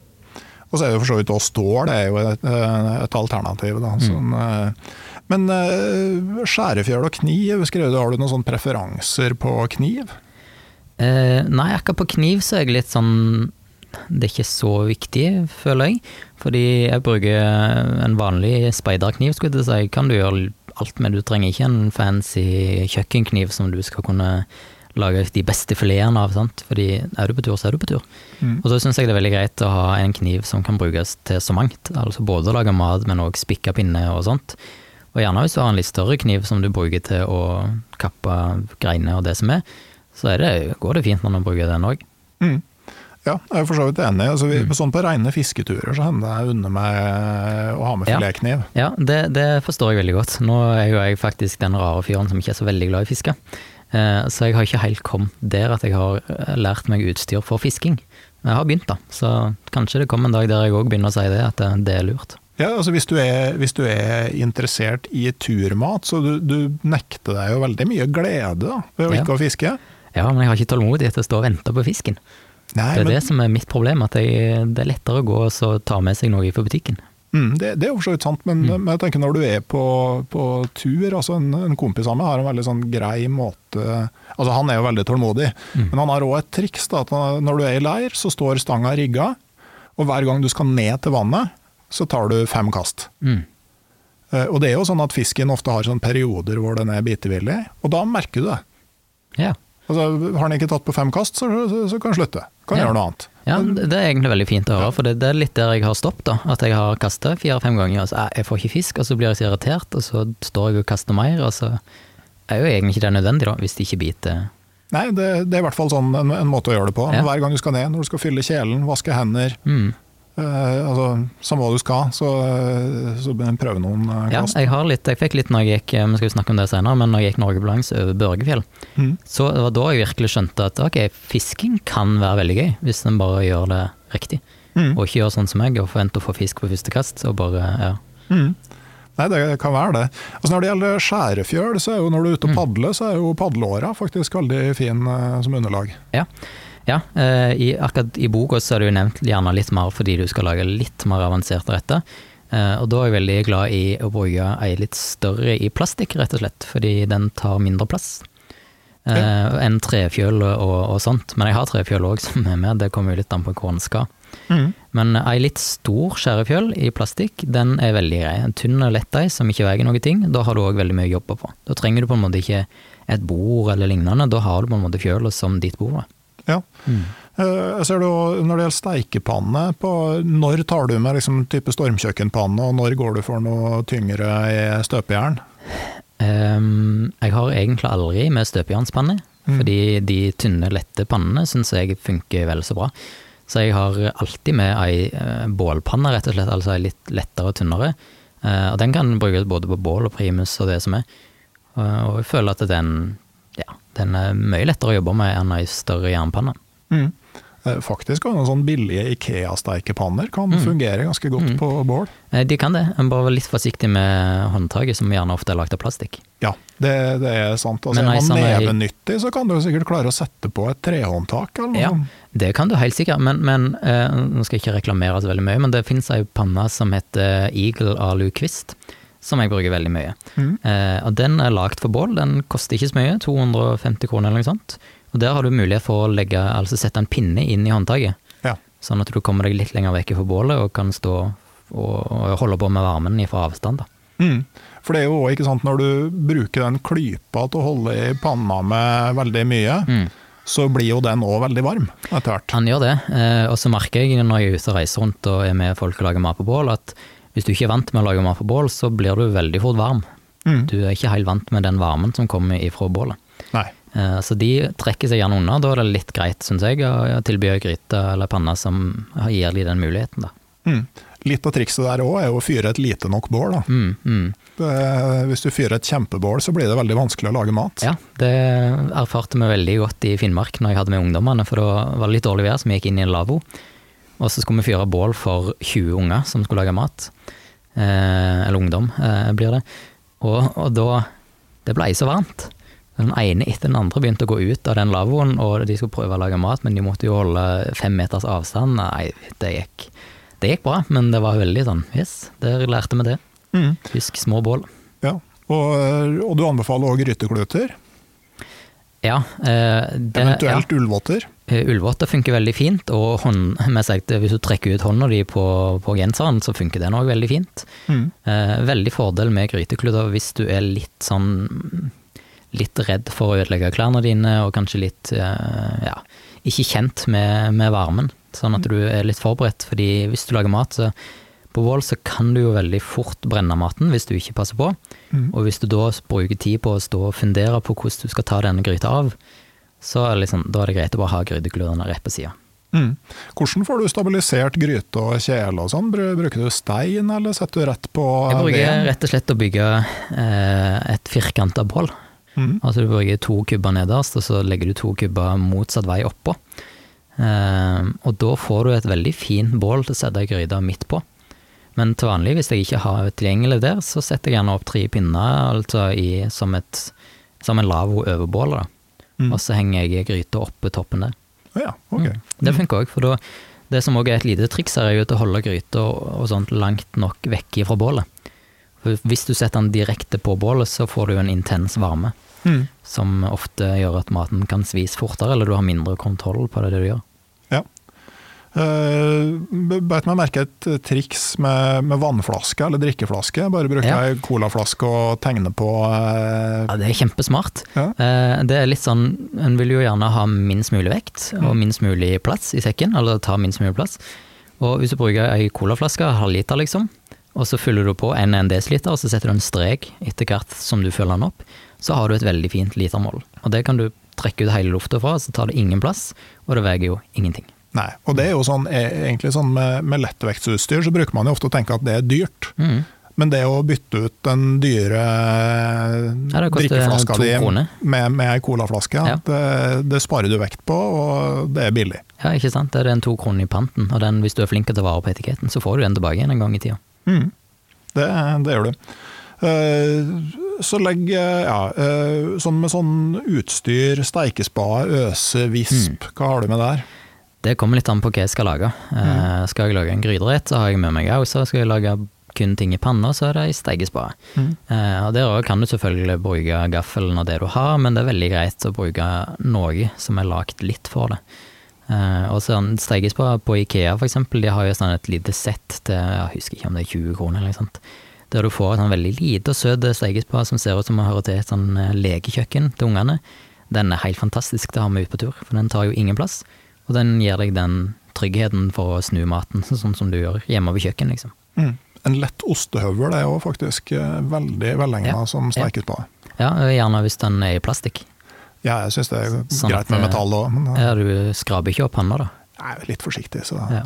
Og så er det for så vidt også stål, det er jo et, et alternativ. Da, mm. sånn, eh, men uh, skjærefjøl og kniv, skrev du, har du noen sånne preferanser på kniv? Eh, nei, akkurat på kniv så er jeg litt sånn det er ikke så viktig, føler jeg. Fordi jeg bruker en vanlig speiderkniv, skulle jeg si. Kan du gjøre alt med, du trenger ikke en fancy kjøkkenkniv som du skal kunne lage de beste filetene av. Sant? Fordi er du på tur, så er du på tur. Mm. Og så syns jeg det er veldig greit å ha en kniv som kan brukes til så mangt. Altså både å lage mat, men òg spikke pinne og sånt. Og gjerne hvis du har en litt større kniv som du bruker til å kappe greiner og det som er, så er det, går det fint når du bruker den òg. Mm. Ja, jeg er for så vidt enig. Altså, vi, mm. sånn På reine fisketurer så hender det unner meg å ha med filetkniv. Ja, ja det, det, forstår jeg veldig godt. Nå er jo jeg faktisk den rare fyren som ikke er så veldig glad i fiske. Eh, så jeg har ikke helt kommet der at jeg har eh, lært meg utstyr for fisking. Jeg har begynt, da. Så kanskje det kommer en dag der jeg òg begynner å si det, at det er lurt. Ja, altså hvis du, er, hvis du er interessert i turmat, så du, du nekter deg jo veldig mye glede da, ved å ja. ikke å fiske. Ja, men jeg har ikke tålmodighet til å stå og vente på fisken. Nei, det er men, det som er mitt problem, at jeg, det er lettere å gå og ta med seg noe fra butikken. Mm, det, det, er jo for så vidt sant, men, mm. men, jeg tenker når du er på, på tur altså en, en, kompis av meg har en veldig sånn grei måte altså Han er jo veldig tålmodig, mm. men han har òg et triks. Da, at når du er i leir, så står stanga rigga, og hver gang du skal ned til vannet, så tar du fem kast. Mm. Uh, og det er jo sånn at fisken ofte har sånne perioder hvor den er bitevillig, og da merker du det. Ja. Altså, har han ikke tatt på fem kast, så, så, så kan han slutte. Kan ja. gjøre noe annet. Ja, Det er egentlig veldig fint å høre, for det, det er litt der jeg har stoppet. da, At jeg har kasta fire-fem ganger, og så jeg får ikke fisk, og så blir jeg så irritert, og så står jeg og kaster mer, og så er jo egentlig ikke det nødvendig, da, hvis det ikke biter. Nei, det, det, er i hvert fall sånn en, en, måte å gjøre det på. Ja. Hver gang du skal ned, når du skal fylle kjelen, vaske hender, mm. Uh, altså, Samme hva du skal, så, så prøv noen uh, kast. Ja, jeg, har litt, jeg fikk litt når jeg gikk vi skal snakke om det senere, men når jeg gikk Norgebalangs over Børgefjell, mm. så det var da jeg virkelig skjønte at ok, fisking kan være veldig gøy, hvis en bare gjør det riktig. Mm. Og ikke gjør sånn som meg og forventer å få fisk på første kast. og bare, ja. Mm. Nei, det kan være det. Altså Når det gjelder skjærefjøl, så er jo når du er ute og mm. padler, så er jo padleåra faktisk veldig fin uh, som underlag. Ja, ja, eh, i, akkurat i boka så er det jo nevnt gjerne litt mer fordi du skal lage litt mer avanserte retter. Eh, og da er jeg veldig glad i å bruke ei litt større i plastikk, rett og slett, fordi den tar mindre plass. Ja. Uh, enn trefjøl og, og, sånt. Men jeg har trefjøl òg som er med, det kommer jo litt an på hvor en skal. Mm. Men ei litt stor skjærefjøl i plastikk, den er veldig grei. En tynn og lett ei som ikke veier noe ting. Da har du òg veldig mye å jobbe på. Da trenger du på en måte ikke et bord eller lignende, da har du på en måte fjøla som ditt bord. Ja. Mm. Jeg ser du, Når det gjelder steikepanne, på, når tar du med liksom type stormkjøkkenpanne, og når går du for noe tyngre i støpejern? Um, jeg har egentlig aldri med støpejernspanne, mm. fordi de tynne, lette pannene syns jeg funker vel så bra. Så jeg har alltid med ei uh, bålpanne, rett og slett, altså ei litt lettere og tynnere. Uh, og den kan brukes både på bål og primus og det som er. Uh, og jeg føler at den ja, den er mye lettere å jobbe med enn ei større jernpanne. Mm. Eh, faktisk noen sånn billige Ikea-steikepanner kan mm. fungere ganske godt mm. på bål. Eh, de kan det, en bare være litt forsiktig med håndtaket, som gjerne ofte er lagd av plastikk. Ja, det, det er sant. Altså, er man nevenyttig, så kan du sikkert klare å sette på et trehåndtak. Eller noe ja, det kan du helt sikkert, men, men eh, nå skal jeg ikke reklamere så veldig mye, men det finnes ei panne som heter Eagle Alu Kvist som jeg bruker veldig mye. Mm. Eh, og Den er lagd for bål, den koster ikke så mye, 250 kroner eller noe sånt. Og Der har du mulighet for å legge, altså sette en pinne inn i håndtaket, ja. sånn at du kommer deg litt lenger vekk fra bålet og kan stå og holde på med varmen fra avstand. da. Mm. For det er jo òg ikke sant, når du bruker den klypa til å holde i panna med veldig mye, mm. så blir jo den òg veldig varm etter hvert. Han gjør det, eh, og så merker jeg når jeg er ute og reiser rundt og er med folk og lager mat på bål, at hvis du ikke er vant med å lage mat på bål, så blir du veldig fort varm. Mm. Du er ikke helt vant med den varmen som kommer ifra bålet. Nei. Eh, Så de trekker seg gjerne unna. Da er det litt greit, syns jeg, å tilby gryte eller panne som gir de den muligheten, da. Mm. Litt av trikset der òg er å fyre et lite nok bål. Mm, mm. Det, hvis du fyrer et kjempebål, så blir det veldig vanskelig å lage mat. Ja, det erfarte vi veldig godt i Finnmark når jeg hadde med ungdommene, for da var det litt dårlig vær, så vi gikk inn i en lavvo. Og så skulle vi fyre bål for 20 unger som skulle lage mat. Eh, eller ungdom, eh, blir det. Og, og da Det blei så varmt. Den ene etter den andre begynte å gå ut av den lavvoen, og de skulle prøve å lage mat, men de måtte jo holde fem meters avstand. Nei, det gikk, det gikk bra, men det var veldig sånn Yes, der lærte vi det. Mm. Husk små bål. Ja. Og, og du anbefaler òg grytekluter, Ja, eh, det, ja. ullvotter. Eh, Ullvotter funker veldig fint, og hånd, med sagt, hvis du trekker ut hånda di på, på genseren, så funker den òg veldig fint. Mm. Eh, veldig fordel med grytekluder hvis du er litt sånn litt redd for å ødelegge klærne dine, og kanskje litt eh, ja, ikke kjent med, med varmen. Sånn at du er litt forberedt, fordi hvis du lager mat så på Vål, så kan du jo veldig fort brenne maten hvis du ikke passer på. Mm. Og hvis du da bruker tid på å stå og fundere på hvordan du skal ta denne gryta av, så liksom, da er det greit å bare ha grytekludene rett på sida. Mm. Hvordan får du stabilisert gryte og kjele og sånn? Bruker du stein, eller setter du rett på Jeg bruker veden? rett og slett å bygge eh, et firkanta bål. Mm. Altså du bruker to kubber nederst, og så legger du to kubber motsatt vei oppå. Eh, og da får du et veldig fint bål til å sette gryta midt på. Men til vanlig, hvis jeg ikke har tilgjengelig der, så setter jeg gjerne opp tre pinner altså i, som, et, som en lavvo over bålet. da. Mm. Og så henger jeg gryta oppe toppen der. Ja, ok. Mm. Det funker òg, for da det som òg er et lite triks, her er jo til å holde gryta og, og sånt langt nok vekk fra bålet. For hvis du setter den direkte på bålet, så får du en intens varme, Mm. som ofte gjør at maten kan svis fortere, eller du har mindre kontroll på det du gjør. Uh, Beit meg merke et triks med, med vannflaske eller drikkeflaske. Bare bruke Ja. ei colaflaske og tegne på uh... Ja, det er kjempesmart. Ja. Uh, Det er litt sånn, En vil jo gjerne ha minst mulig vekt og minst mulig plass i sekken, eller ta minst mulig plass. Og hvis du bruker ei colaflaske, halvliter liksom, og så fyller du på en desiliter, og så setter du en strek etter hvert som du fyller den opp, så har du et veldig fint litermål. Og det kan du trekke ut hele lufta fra, så tar det ingen plass, og det veier jo ingenting. Nei, og det er jo sånn, e- egentlig sånn med, med lettvektsutstyr, så bruker man jo ofte å tenke at det er dyrt. Mm. Men det å bytte ut den dyre Ja, drikkeflaska di med, med ei colaflaske, Ja. det, det sparer du vekt på, og det er billig. Ja, ikke sant. Det er en to kroner i panten, og den, hvis du er flink til å ta vare på etiketten, så får du den tilbake igjen en gang i tida. Mm. Det, det gjør du. Eh, Så legg eh, ja, eh, sånn med sånn utstyr, steikespade, øse, visp, Mm. hva har du med der? Det kommer litt an på hva jeg skal lage. Eh, skal jeg lage en gryterett, så har jeg med meg også. Skal jeg lage kun ting i panna, så er det ei stekespade. Mm. Eh, og Der også kan du selvfølgelig bruke gaffelen og det du har, men det er veldig greit å bruke noe som er lagd litt for det. Eh, og sånn stekespade på Ikea for eksempel, de har jo sånn et lite sett til jeg husker ikke om det er 20 kroner eller noe sånt. Der du får et sånn veldig lite og søt stekespade som ser ut som å høre til et sånn eh, lekekjøkken til ungene. Den er helt fantastisk til å ha med ut på tur, for den tar jo ingen plass. Og den gir deg den tryggheten for å snu maten, *laughs* sånn som du gjør hjemme ved kjøkken, liksom. Mm. En lett ostehøvel er jo faktisk eh, veldig velegna Ja, som stekes på. Ja, gjerne hvis den er i plastikk. Ja, jeg syns det er Sånn greit at, med eh, metall òg, eh, Ja, du skraper ikke opp panna, da. er litt forsiktig, så Ja.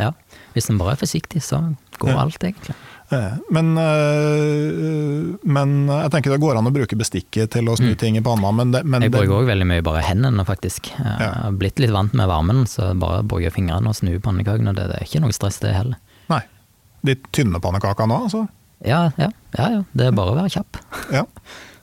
ja. Hvis den bare er forsiktig, så går alt, egentlig. Eh, Men, eh, men jeg tenker det går an å bruke bestikket til å snu Mm. ting i panna, men, det, men Jeg bruker òg veldig mye bare hendene, faktisk. Jeg Ja. har blitt litt vant med varmen, så bare bruker fingrene og snur pannekakene. Det, det er ikke noe stress, det heller. Nei. De tynne pannekakene òg, altså. Ja, ja, ja, ja. Det er bare å være kjapp, Ja.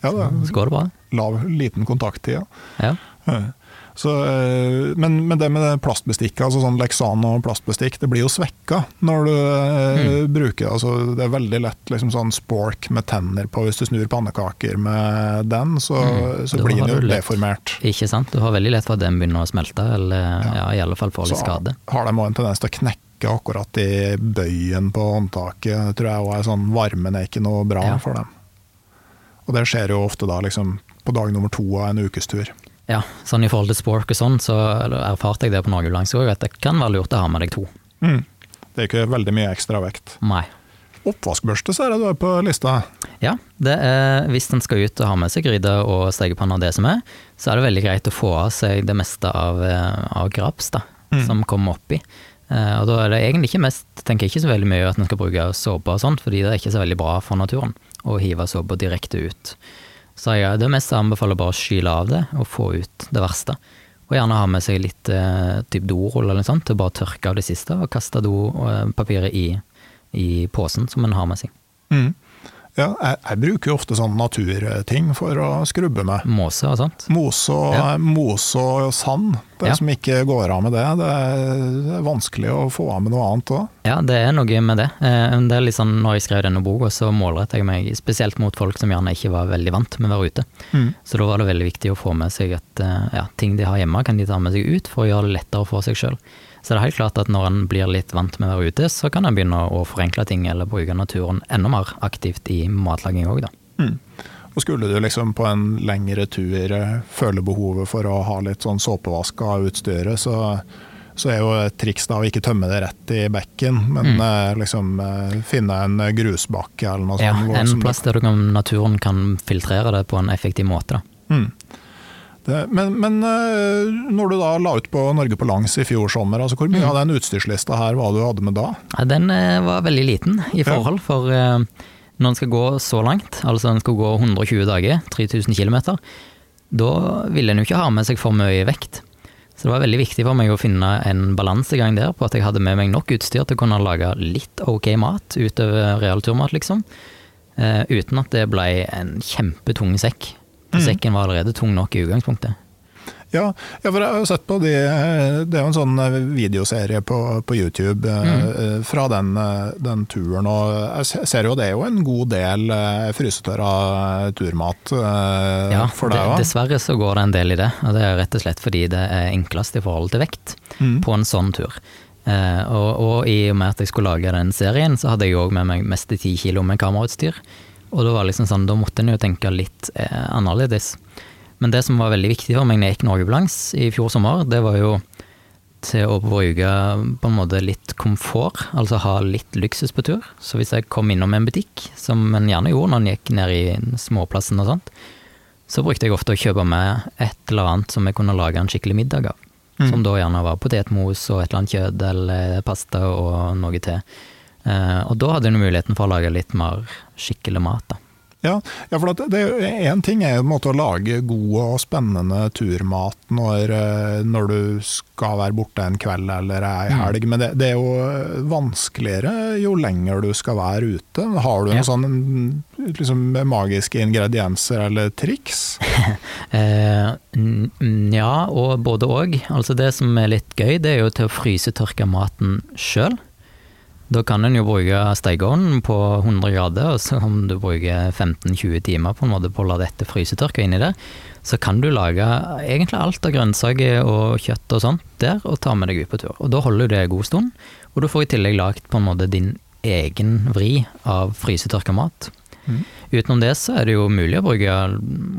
ja, det *laughs* så går det bra. lav, liten kontakttid. Ja. Ja. Så, eh, men, men det med plastbestikk, altså sånn Lexano plastbestikk, det blir jo svekka når du eh, bruker altså Det er veldig lett liksom sånn spork med tenner på hvis du snur pannekaker med den, så, Mm, så blir den jo deformert. Ikke sant? Du har veldig lett for at den begynner å smelte, eller ja, i alle fall får litt Så skade. har de også en tendens til å knekke akkurat i bøyen på håndtaket. Det tror jeg òg er sånn Varmen er ikke noe bra Ja. for dem. Og det skjer jo ofte da liksom på dag nummer to av en ukestur. Ja, sånn i forhold til spork og sånn, så erfarte jeg det på Norgelangs òg, at det kan være lurt å ha med deg to. Mm. Det er ikke veldig mye ekstra vekt. Nei. Oppvaskbørste ser jeg du er på lista. Ja, det er, hvis en skal ut og ha med seg gryte og stekepanne og det som er, så er det veldig greit å få av seg det meste av, eh, av graps da, Mm. som kommer oppi. Eh, og da er det egentlig ikke mest, tenker jeg ikke så veldig mye at en skal bruke såpe og sånt, fordi det er ikke så veldig bra for naturen å hive såpa direkte ut. Så jeg, det meste anbefaler bare å skyle av det og få ut det verste. Og gjerne ha med seg litt eh, typ dorull eller noe sånt til å bare tørke av det siste, og kaste dopapiret i, i posen som en har med seg. Mm. Ja, jeg, jeg bruker jo ofte sånne naturting for å skrubbe med. Måse og sånt. Mose og, Ja. mose og sand, det Ja. som ikke går av med det. Det er, det er vanskelig å få av med noe annet òg. Ja, det er noe med det. Eh, Det er litt sånn, når jeg skrev denne boka, så målrettet jeg meg spesielt mot folk som gjerne ikke var veldig vant med å være ute. Mm. Så da var det veldig viktig å få med seg at eh, ja, ting de har hjemme, kan de ta med seg ut for å gjøre det lettere for seg sjøl. Så det er helt klart at når en blir litt vant med å være ute, så kan en begynne å forenkle ting eller bruke naturen enda mer aktivt i matlaging òg, da. Mm. Og skulle du liksom på en lengre tur eh, føle behovet for å ha litt sånn såpevask av utstyret, så, så er jo et triks da å ikke tømme det rett i bekken, men Mm. eh, liksom eh, finne en grusbakke eller noe Ja, sånt. Ja, en plass der du kan, naturen kan filtrere det på en effektiv måte, da. Mm. Det, men men eh, når du da la ut på Norge på langs i fjor sommer, altså hvor mye Mm. av den utstyrslista her var du hadde med da? Ja, den eh, var veldig liten i forhold, for eh, når en skal gå så langt, altså en skal gå 120 dager, 3000 km, da ville en jo ikke ha med seg for mye vekt. Så det var veldig viktig for meg å finne en balansegang der, på at jeg hadde med meg nok utstyr til å kunne lage litt ok mat utover real turmat, liksom. Eh, uten at det ble en kjempetung sekk. For Mm. sekken var allerede tung nok i utgangspunktet. Ja, ja, for jeg har sett på de, det er jo en sånn eh, videoserie på, på YouTube eh, Mm. eh, fra den, den turen, og jeg ser jo det er jo en god del frysetørra turmat Ja, for deg òg. dessverre så går det en del i det, og det er rett og slett fordi det er enklest i forhold til vekt. Mm. på en sånn tur. Og, og i og med at jeg skulle lage den serien, så hadde jeg òg med meg mest ti kilo med kamerautstyr. Og da var liksom sånn, da måtte en jo tenke litt eh, annerledes. Men det som var veldig viktig for meg når jeg gikk Norgebalans i fjor sommer, det var jo til å bruke på en måte litt komfort, altså ha litt luksus på tur. Så hvis jeg kom innom en butikk, som en gjerne gjorde når en gikk ned i småplassen og sånt, så brukte jeg ofte å kjøpe med et eller annet som jeg kunne lage en skikkelig middag av. Mm. Som da gjerne var potetmos og et eller annet kjøtt eller pasta og noe til. Eh, og da hadde du muligheten for å lage litt mer skikkelig mat, da. Ja, ja, for det én ting er en måte å lage god og spennende turmat når, eh, når du skal være borte en kveld eller ei Mm. helg, men det, det er jo vanskeligere jo lenger du skal være ute. Har du noen Ja. sånne liksom, magiske ingredienser eller triks? *laughs* Eh, ja, og både òg. Altså det som er litt gøy, det er jo til å frysetørke maten sjøl. Da kan en jo bruke stekeovnen på 100 grader, og så om du bruker 15-20 timer på en måte på å la dette frysetørke inni det, så kan du lage egentlig alt av grønnsaker og kjøtt og sånt der, og ta med deg ut på tur. Og da holder du det en god stund, og du får i tillegg lagd på en måte din egen vri av frysetørka mat. Mm. Utenom det så er det jo mulig å bruke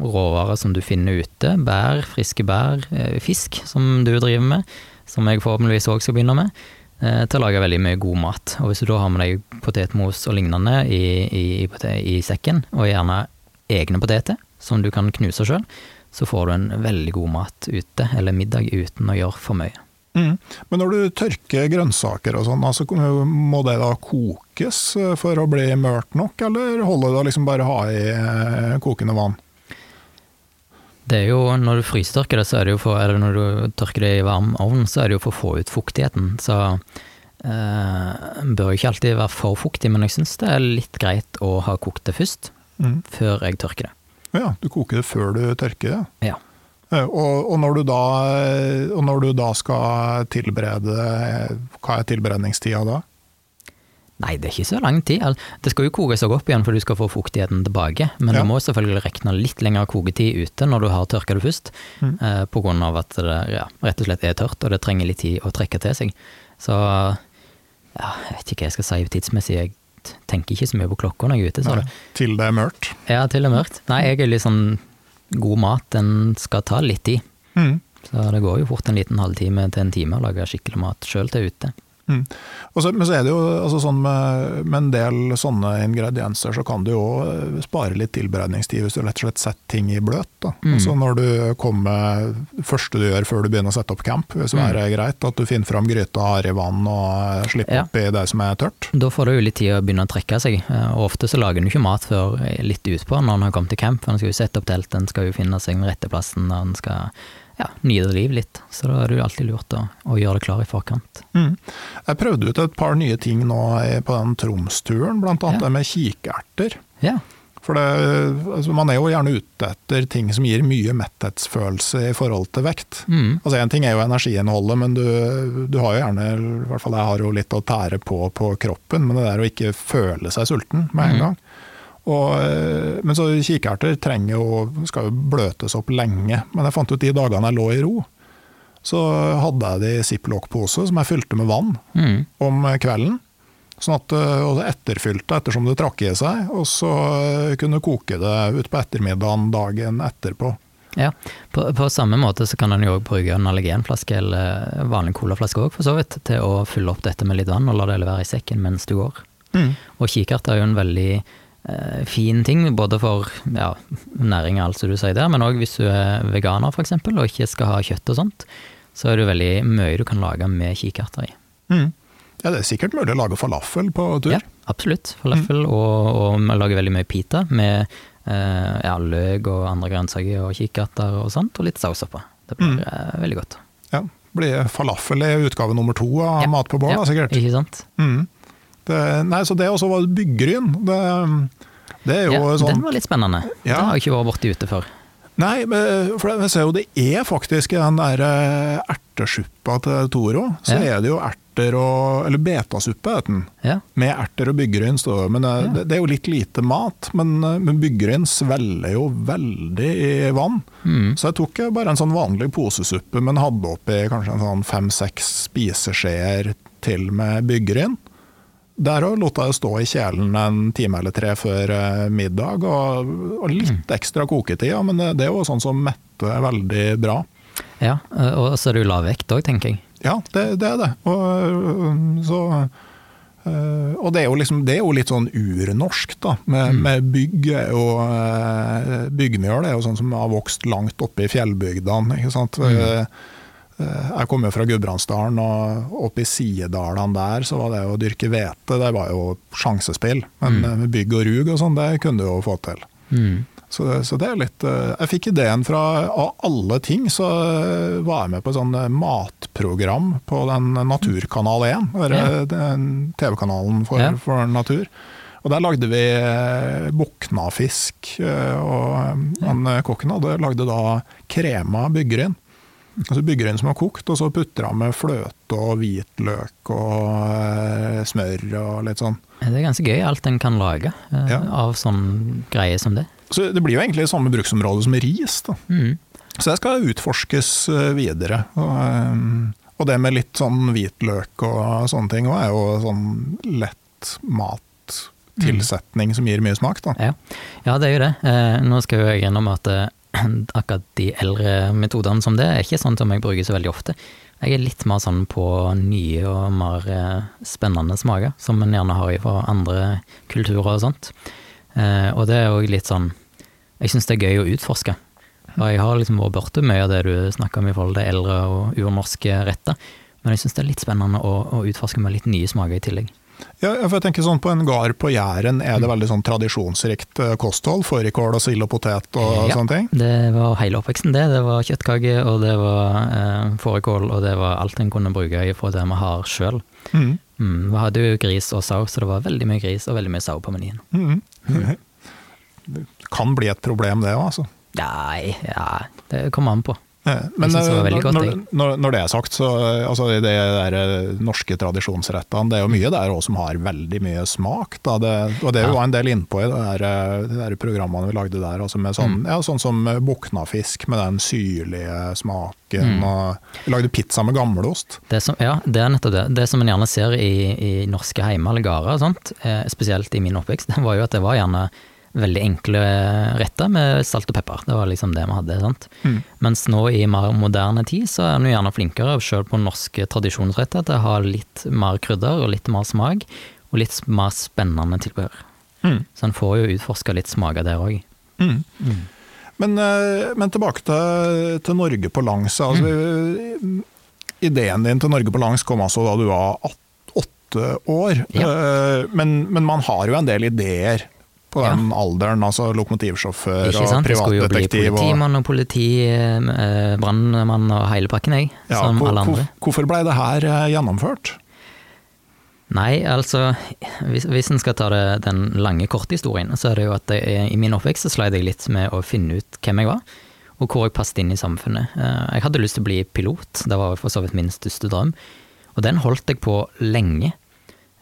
råvarer som du finner ute. Bær, friske bær, eh, fisk som du driver med, som jeg forhåpentligvis òg skal begynne med, til å lage veldig mye god mat. Og hvis du da har med deg potetmos og lignende i, i, i, i sekken, og gjerne egne poteter som du kan knuse sjøl, så får du en veldig god mat ute, eller middag uten å gjøre for mye. Mm. Men når du tørker grønnsaker og sånn, altså, må det da kokes eh, for å bli mørt nok, eller holder det å liksom bare ha i eh, kokende vann? Det er jo, Når du frysetørker det, så er det jo for, eller når du tørker det i varm ovn, så er det jo for å få ut fuktigheten. Så eh, bør jo ikke alltid være for fuktig, men jeg syns det er litt greit å ha kokt det først, Mm. før jeg tørker det. Ja, du koker det før du tørker det. Ja. Eh, Og, og, når du da, og når du da skal tilberede, hva er tilberedningstida da? Nei, det er ikke så lang tid. Det skal jo kokes opp igjen for du skal få fuktigheten tilbake, men Ja. du må selvfølgelig regne litt lengre koketid ute når du har tørka det først, Mm. eh, av at det ja, rett og slett er tørt, og det trenger litt tid å trekke til seg. Så ja, jeg vet ikke hva jeg skal si tidsmessig, jeg tenker ikke så mye på klokka når jeg er ute. Så det. Til det er mørkt? Ja, til det er mørkt. Nei, jeg er litt sånn god mat, den skal ta litt tid. Mm. Så det går jo fort en liten halvtime til en time å lage skikkelig mat sjøl til ute. Mm. Så, men så er det jo altså sånn med, med, en del sånne ingredienser, så kan du jo eh, spare litt tilberedningstid hvis du rett og slett setter ting i bløt. Mm. Altså når du kommer, Det første du gjør før du begynner å sette opp camp, hvis det mm. er greit, at du finner fram gryta, har i vann og slipper ja. oppi det som er tørt. Da får du jo litt tid å begynne å trekke seg. Eh, og ofte så lager du ikke mat før litt utpå når en har kommet til camp. En skal jo sette opp telt, en skal jo finne seg den rette plassen. en skal ja, nyte liv litt. Så da er det jo alltid lurt å, å gjøre det klar i forkant. Mm. Jeg prøvde ut et par nye ting nå på den Troms-turen, annet ja. det med kikerter. Ja. For det, altså man er jo gjerne ute etter ting som gir mye metthetsfølelse i forhold til vekt. Mm. Altså Én ting er jo energiinnholdet, men du, du, har jo gjerne, i hvert fall jeg har jo litt å tære på på kroppen, men det der å ikke føle seg sulten med en mm. gang. Og, eh, men så kikerter trenger jo, skal jo bløtes opp lenge. Men jeg fant ut de dagene jeg lå i ro, så hadde jeg det i ziplock-pose som jeg fylte med vann mm. om kvelden. Sånn at eh, og det etterfylte ettersom det trakk i seg, og så eh, kunne koke det utpå ettermiddagen dagen etterpå. Ja, på, på, samme måte så kan en jo bruke en allergenflaske eller vanlig colaflaske òg, for så vidt, til å fylle opp dette med litt vann og la det være i sekken mens du går. Mm. Og kikert er jo en veldig fin ting, både for ja, næringa, som du sier der, men òg hvis du er veganer f.eks. og ikke skal ha kjøtt og sånt, så er det veldig mye du kan lage med kikerter i. Mm. Ja, det er sikkert mulig å lage falafel på tur? Ja, absolutt. Falafel, mm. og, og vi lager veldig mye pita med eh, ja, løk og andre grønnsaker og kikerter og sånt, og litt saus oppå. Det blir mm. eh, veldig godt. Ja, blir falafel i utgave nummer to av ja. Mat på bål, ja, sikkert. Ikke sant. Mm. Det, nei, så det også var Byggryn. Det, det er jo ja, sånn Den var litt spennende. Ja. Det har jeg ikke vært borti ute før. Nei, for jeg ser jo det er faktisk i den der eh, ertesuppa til Toro, så ja. er det jo erter og Eller betasuppe heter den. Ja. Med erter og byggryn. Men det, ja. det, er jo litt lite mat. Men, eh, men byggryn svelger jo veldig i vann. Mm. Så jeg tok bare en sånn vanlig posesuppe, men hadde oppi kanskje en sånn fem-seks spiseskjeer til med byggryn. Der òg lot jeg det stå i kjelen en time eller tre før eh, middag, og, og litt mm. ekstra koketid, ja, men det, det, er jo sånn som metter veldig bra. Ja, eh, og så er det jo lav vekt òg, tenker jeg. Ja, det, det er det. Og, så, eh, og det er, jo liksom, det er jo litt sånn urnorsk, da. Med, mm. med bygg og byggmjøl. er jo sånn som har vokst langt oppe i fjellbygdene. ikke sant? Mm. Eh, jeg kommer fra Gudbrandsdalen, og oppe i sidedalene der så var det å dyrke hvete det var jo sjansespill. Men mm. bygg og rug og sånn, det kunne du jo få til. Mm. Så, så, det er litt eh, Jeg fikk ideen fra Av alle ting så eh, var jeg med på et sånn matprogram på den Naturkanal 1. Ja. TV-kanalen for, ja. for, natur. Og der lagde vi buknafisk, og han kokken hadde lagde da krema byggerinn. Altså bygger inn som har kokt, og så putter han med fløte og hvitløk og eh, smør og litt sånn. Det er ganske gøy, alt en kan lage eh, ja. av sånn greier som det. Så Det blir jo egentlig samme bruksområde som ris. da. Mm. Så det skal utforskes eh, videre. Og, og, det med litt sånn hvitløk og sånne ting òg er jo sånn lett mattilsetning mm. som gir mye smak. da. Ja. ja, det er jo det. Eh, nå skal jeg gjennom at *clears throat* akkurat de eldre metodene som det, er ikke sånn som jeg bruker så veldig ofte. Jeg er litt mer sånn på nye og mer eh, spennende smaker, som en gjerne har fra andre kulturer og sånt. Eh, og det er òg litt sånn Jeg syns det er gøy å utforske. Og jeg har liksom vært borti mye av det du snakker om i forhold til eldre og urnorske retter, men jeg syns det er litt spennende å, å utforske med litt nye smaker i tillegg. Ja, for jeg tenker sånn På en gard på Jæren er det mm. veldig sånn tradisjonsrikt eh, kosthold? Fårikål og sild og potet og ja, sånne ting? det var hele oppveksten det. Det var kjøttkake, og det var eh, fårikål, og det var alt en kunne bruke fra det vi har sjøl. Mm. Mm, vi hadde jo gris og sau, så det var veldig mye gris og veldig mye sau på menyen. Mm. Mm. *laughs* Det kan bli et problem det òg, altså? Nei, ja, det kommer an på. Men eh, når, når, når, det er sagt, så altså, de der eh, norske tradisjonsrettene, det er jo mye der også som har veldig mye smak. Det, og det var en del innpå i det eh, de der programmene vi lagde der. Altså med sånn, mm. ja, sånn som buknafisk med den syrlige smaken. Mm. Og vi lagde pizza med gammelost. Det som, ja, det er nettopp det. Det som en gjerne ser i, i norske heimer eller gårder, spesielt i min oppvekst, det *laughs* var jo at det var gjerne veldig enkle retter med salt og pepper. Det var liksom det vi hadde. sant? Mm. Mens nå i mer moderne tid så er en gjerne flinkere, selv på norske tradisjonsretter, til å ha litt mer krydder og litt mer smak, og litt mer spennende tilbehør. Mm. Så en får jo utforska litt smaker der òg. Mm. Men, eh, men tilbake til, til Norge på langs. Altså, Mm. Ideen din til Norge på langs kom altså da du var åt- åtte år. Ja. Eh, Men, men man har jo en del ideer på Ja. den alderen. altså Lokomotivsjåfør Ikke og sant? Jeg skulle jo bli politimann og politi, eh, og hele pakken, jeg. Ja, som hvor- alle andre. Hvorfor ble det her eh, gjennomført? Nei, altså hvis, hvis en skal ta det, den lange, korte historien, så er det jo at jeg, i min oppvekst så sleit jeg litt med å finne ut hvem jeg var, og hvor jeg passet inn i samfunnet. Eh, Jeg hadde lyst til å bli pilot, det var for så vidt min største drøm, og den holdt jeg på lenge.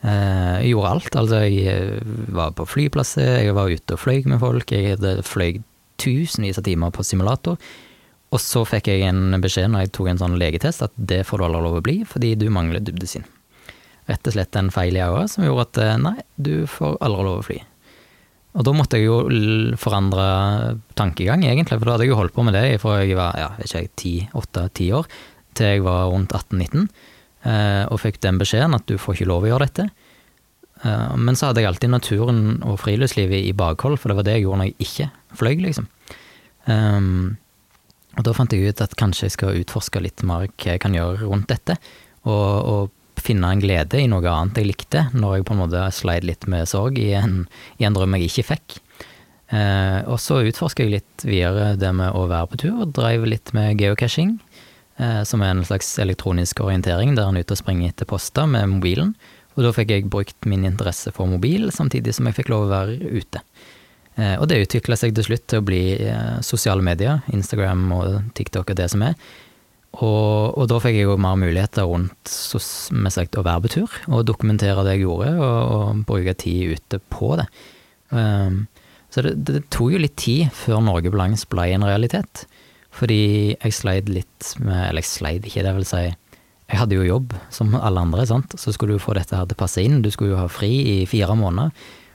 Eh, Jeg gjorde alt, altså jeg eh, var på flyplasser, jeg var ute og fløy med folk, jeg hadde fløy tusenvis av timer på simulator, og så fikk jeg en beskjed når jeg tok en sånn legetest, at det får du aldri lov å bli, fordi du mangler dybdesyn rett og slett en feil i øyet som gjorde at eh, nei, du får aldri lov å fly. Og da måtte jeg jo forandre tankegang, egentlig, for da hadde jeg jo holdt på med det fra jeg var ja, ikke 10, 8-10 år til jeg var rundt 18-19, eh, og fikk den beskjeden at du får ikke lov å gjøre dette. Eh, men så hadde jeg alltid naturen og friluftslivet i bakhold, for det var det jeg gjorde når jeg ikke fløy, liksom. Um, og da fant jeg ut at kanskje jeg skal utforske litt mer hva jeg kan gjøre rundt dette, og, og finne en glede i noe annet jeg likte, når jeg på en måte sleit litt med sorg i en, i en drøm jeg ikke fikk. Eh, og så utforska jeg litt videre det med å være på tur, og dreiv litt med geocaching, eh, som er en slags elektronisk orientering der en er ute og springer etter poster med mobilen. Og da fikk jeg brukt min interesse for mobil, samtidig som jeg fikk lov å være ute. Eh, og det utvikla seg til slutt til å bli eh, sosiale medier, Instagram og TikTok og det som er. Og, og da fikk jeg jo mer muligheter rundt sos- med sagt, å være på tur, og dokumentere det jeg gjorde, og, og bruke tid ute på det. Um, så det, det tok jo litt tid før Norge på langs ble en realitet. Fordi jeg sleit litt med Eller jeg sleit ikke, det vil si Jeg hadde jo jobb som alle andre, sant. Så skulle du få dette her til å passe inn. Du skulle jo ha fri i fire måneder.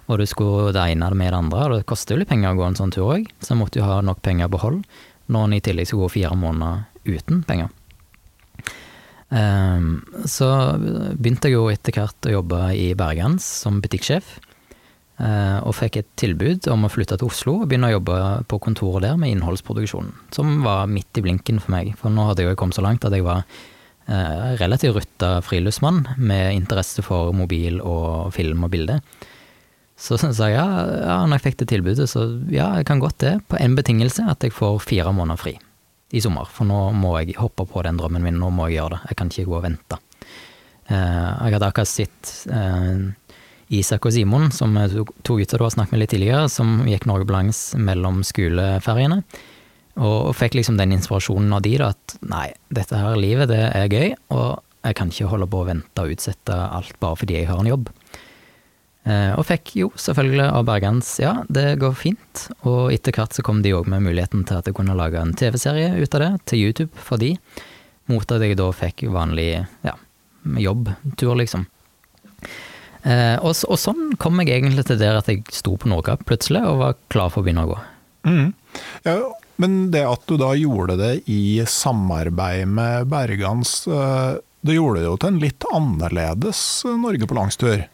Og du skulle det ene med det andre, det koster jo litt penger å gå en sånn tur òg. Så jeg måtte jo ha nok penger å beholde når en i tillegg skulle gå fire måneder uten penger. Um, så begynte jeg jo etter hvert å jobbe i Bergens som butikksjef. Eh, Og fikk et tilbud om å flytte til Oslo og begynne å jobbe på kontoret der med innholdsproduksjonen, Som var midt i blinken for meg, for nå hadde jeg jo kommet så langt at jeg var eh, relativt rutta friluftsmann med interesse for mobil og film og bilde. Så *laughs* sa jeg ja, ja, når jeg fikk det tilbudet, så ja, jeg kan godt det, på en betingelse at jeg får fire måneder fri i sommer. For nå må jeg hoppe på den drømmen min, nå må jeg gjøre det. Jeg kan ikke gå og vente. Eh, jeg hadde akkurat sett Isak og Simon, som er to gutter du har snakket med litt tidligere, som gikk Norge langs mellom skoleferiene. Og fikk liksom den inspirasjonen av de da, at nei, dette her livet, det er gøy, og jeg kan ikke holde på å vente og utsette alt bare fordi jeg har en jobb. Eh, Og fikk jo selvfølgelig av Bergens ja, det går fint, og etter hvert så kom de òg med muligheten til at jeg kunne lage en TV-serie ut av det, til YouTube for de, mot at jeg da fikk vanlig ja, jobbtur, liksom. Eh, og, og sånn kom jeg egentlig til der at jeg sto på Nordkapp plutselig og var klar for å begynne å gå. Mm. Ja, men det at du da gjorde det i samarbeid med Bergans, eh, det gjorde det jo til en litt annerledes eh, Norge på langstur.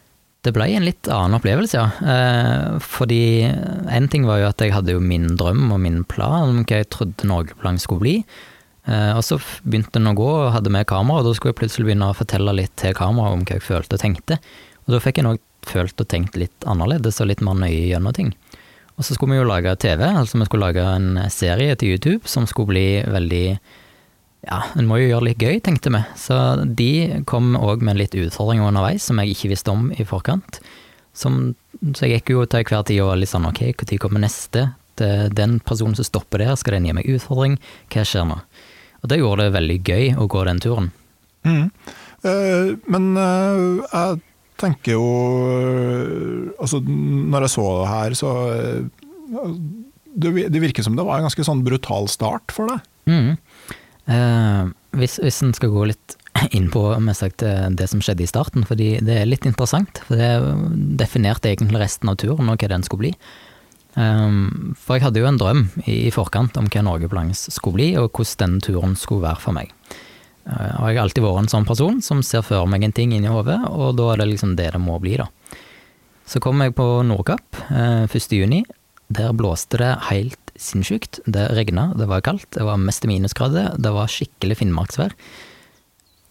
Det ble en litt annen opplevelse, ja. Eh, fordi en ting var jo at jeg hadde jo min drøm og min plan om hva jeg trodde Norge på langs skulle bli. Eh, og så begynte den å gå og hadde med kamera, og da skulle jeg plutselig begynne å fortelle litt til kamera om hva jeg følte og tenkte. Og da fikk jeg nok følt og tenkt litt annerledes og litt mer nøye gjennom ting. Og så skulle vi jo lage TV, altså vi skulle lage en serie til YouTube som skulle bli veldig ja, en må jo gjøre litt gøy, tenkte vi. Så de kom òg med litt utfordringer underveis som jeg ikke visste om i forkant. Som, så jeg gikk jo til hver tid og litt sånn ok, når kommer neste? Den personen som stopper der, skal den gi meg utfordring? Hva skjer nå? Og det gjorde det veldig gøy å gå den turen. Mm. Uh, men uh, jeg tenker jo eh, Altså, når jeg så det her, så eh, det, vi- virker som det var en ganske sånn brutal start for deg. Mm. Eh, hvis, hvis en skal gå litt *clears throat* inn på sagt, eh, det som skjedde i starten, fordi det er litt interessant. For det definerte egentlig resten av turen og hva den skulle bli. Um, for jeg hadde jo en drøm i forkant om hva Norge på langs skulle bli, og hvordan denne turen skulle være for meg. Og jeg har alltid vært en sånn person som ser for meg en ting inni hodet, og da er det liksom det det må bli, da. Så kom jeg på Nordkapp eh, 1. juni. Der blåste det helt sinnssykt. Det regna, det var kaldt, det var mest minusgrader, det var skikkelig finnmarksvær.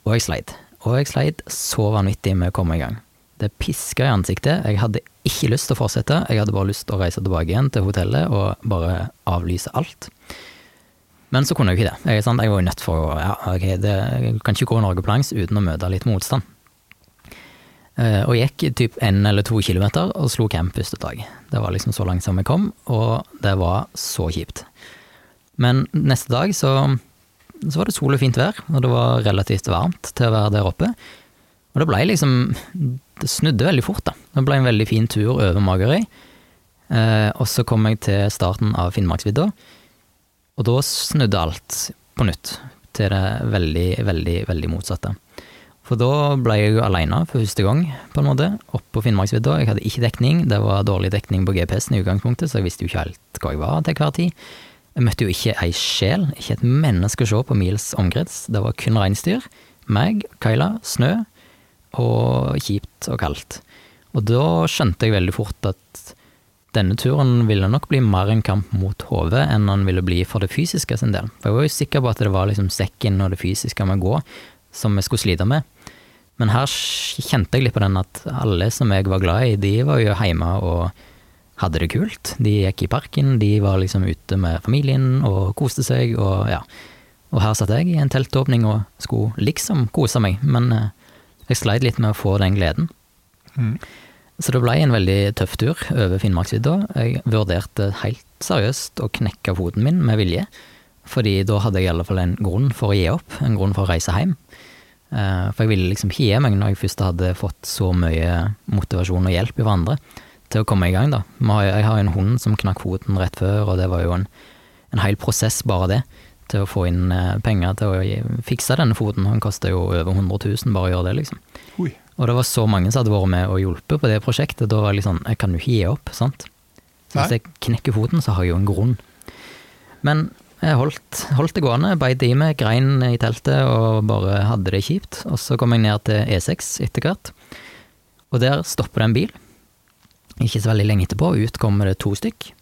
Og jeg sleit. Og jeg sleit så vanvittig med å komme i gang. Det piska i ansiktet. Jeg hadde ikke lyst til å fortsette, jeg hadde bare lyst til å reise tilbake igjen til hotellet og bare avlyse alt. Men så kunne jeg jo ikke det. Jeg, sant? jeg var jo nødt for å ja, ok, det, kan ikke gå Norge på langs uten å møte litt motstand. Uh, og gikk typ én eller to kilometer og slo camp første dag. Det var liksom så langt som jeg kom, og det var så kjipt. Men neste dag så, så var det sol og fint vær, og det var relativt varmt til å være der oppe. Og det blei liksom Det snudde veldig fort, da. Det ble en veldig fin tur over Magerøy. Uh, og så kom jeg til starten av Finnmarksvidda, og da snudde alt på nytt. Til det veldig, veldig, veldig motsatte. For da ble jeg jo aleine for første gang, på en måte, oppe på Finnmarksvidda. Jeg hadde ikke dekning, det var dårlig dekning på GPS-en i utgangspunktet, så jeg visste jo ikke helt hvor jeg var til hver tid. Jeg møtte jo ikke ei sjel, ikke et menneske å se på mils omkrets. Det var kun reinsdyr, meg, Kaila, snø, og kjipt og kaldt. Og da skjønte jeg veldig fort at denne turen ville nok bli mer en kamp mot hodet enn han ville bli for det fysiske sin del. For jeg var jo sikker på at det var liksom sekken og det fysiske med å gå som jeg skulle slite med. Men her kjente jeg litt på den at alle som jeg var glad i, de var jo hjemme og hadde det kult. De gikk i parken, de var liksom ute med familien og koste seg, og ja. Og her satt jeg i en teltåpning og skulle liksom kose meg, men eh, jeg sleit litt med å få den gleden. Mm. Så det ble en veldig tøff tur over Finnmarksvidda. Jeg vurderte helt seriøst å knekke foten min med vilje, fordi da hadde jeg i alle fall en grunn for å gi opp, en grunn for å reise hjem. Eh, for jeg ville liksom ikke gi meg når jeg først hadde fått så mye motivasjon og hjelp i hverandre til å komme i gang, da. Jeg har en hund som knakk foten rett før, og det var jo en, en hel prosess, bare det. Til å få inn eh, penger til å fikse denne foten. Han koster jo over 100 000 bare å gjøre det, liksom. Oi. Og det var så mange som hadde vært med og hjulpet på det prosjektet. Da var jeg litt sånn, Jeg kan jo ikke gi opp, sant. Så hvis jeg knekker foten, så har jeg jo en grunn. Men jeg holdt, holdt det gående, beit i meg, grein i teltet og bare hadde det kjipt. Og så kom jeg ned til E6 etter hvert, og der stopper det en bil. Ikke så veldig lenge etterpå, ut kommer det to stykk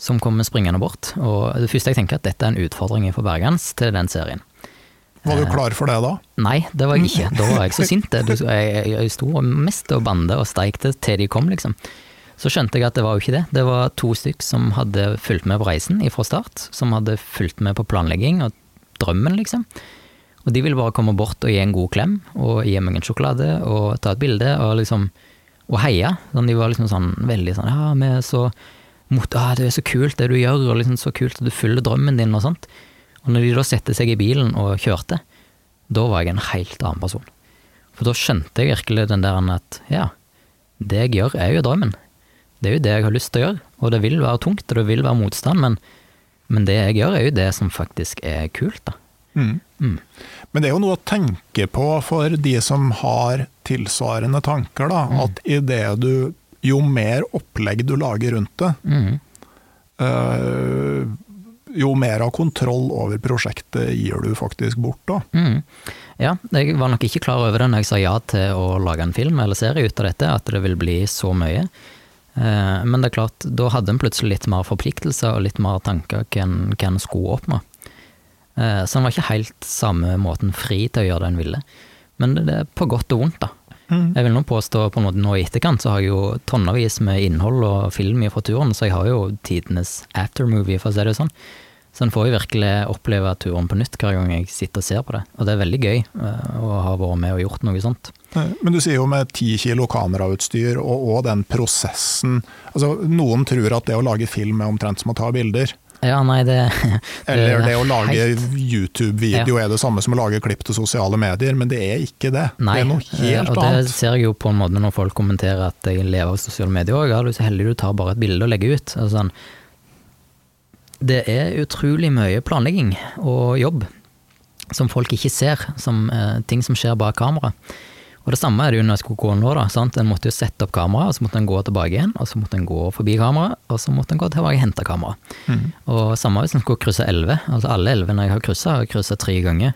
som kommer springende bort. Og det første jeg tenker at dette er en utfordring for Bergens til den serien. Var du klar for det da? Nei, det var jeg ikke. *laughs* Da var jeg så sint. Jeg, jeg, jeg sto mest og bandet og steikte til de kom, liksom. Så skjønte jeg at det var jo ikke det. Det var to stykk som hadde fulgt med på reisen fra start. Som hadde fulgt med på planlegging og drømmen, liksom. Og de ville bare komme bort og gi en god klem, og gi meg en sjokolade og ta et bilde, og liksom Og heie. Sånn, de var liksom sånn veldig sånn Ja, vi er så mot, ah, det er så kult det du gjør, og liksom så kult at du følger drømmen din, og sånt. Og når de da satte seg i bilen og kjørte, da var jeg en helt annen person. For da skjønte jeg virkelig den der at ja, det jeg gjør er jo drømmen. Det er jo det jeg har lyst til å gjøre, og det vil være tungt, og det vil være motstand, men, men det jeg gjør, er jo det som faktisk er kult, da. Mm. Mm. Men det er jo noe å tenke på for de som har tilsvarende tanker, da. Mm. At i det du Jo mer opplegg du lager rundt det, øh, jo mer av kontroll over prosjektet gir du faktisk bort, da. Mm. Ja, jeg var nok ikke klar over det når jeg sa ja til å lage en film eller serie ut av dette, at det vil bli så mye. Eh, men det er klart, da hadde en plutselig litt mer forpliktelser og litt mer tanker hvem en skulle opp med. så en var ikke helt samme måten fri til å gjøre det en ville. Men det er på godt og vondt, da. Mm. Jeg vil nå påstå på en måte nå i etterkant så har jeg jo tonnevis med innhold og film fra turen, så jeg har jo tidenes aftermovie, for å si det sånn. Så en får jo virkelig oppleve turen på nytt hver gang jeg sitter og ser på det. Og det er veldig gøy eh, å ha vært med og gjort noe sånt. Men du sier jo med ti kilo kamerautstyr og, og, den prosessen altså Noen tror at det å lage film er omtrent som å ta bilder. Ja, nei, det, det Eller det å lage YouTube-video ja. er det samme som å lage klipp til sosiale medier, men det er ikke det. Nei, det er noe helt og annet. Det ser jeg jo på en måte når folk kommenterer at jeg lever av sosiale medier òg. Ja, du er så heldig du tar bare et bilde og legger ut. Altså, sånn, det er utrolig mye planlegging og jobb som folk ikke ser, som eh, ting som skjer bak kamera. Og det samme er det jo når jeg skulle gå nå, da. sant? En måtte jo sette opp kamera, og så måtte en gå tilbake igjen, og så måtte en gå forbi kamera, og så måtte en gå tilbake og hente kamera. Og samme hvis en skulle krysse elleve. Altså alle elvene jeg har kryssa, har jeg kryssa tre ganger.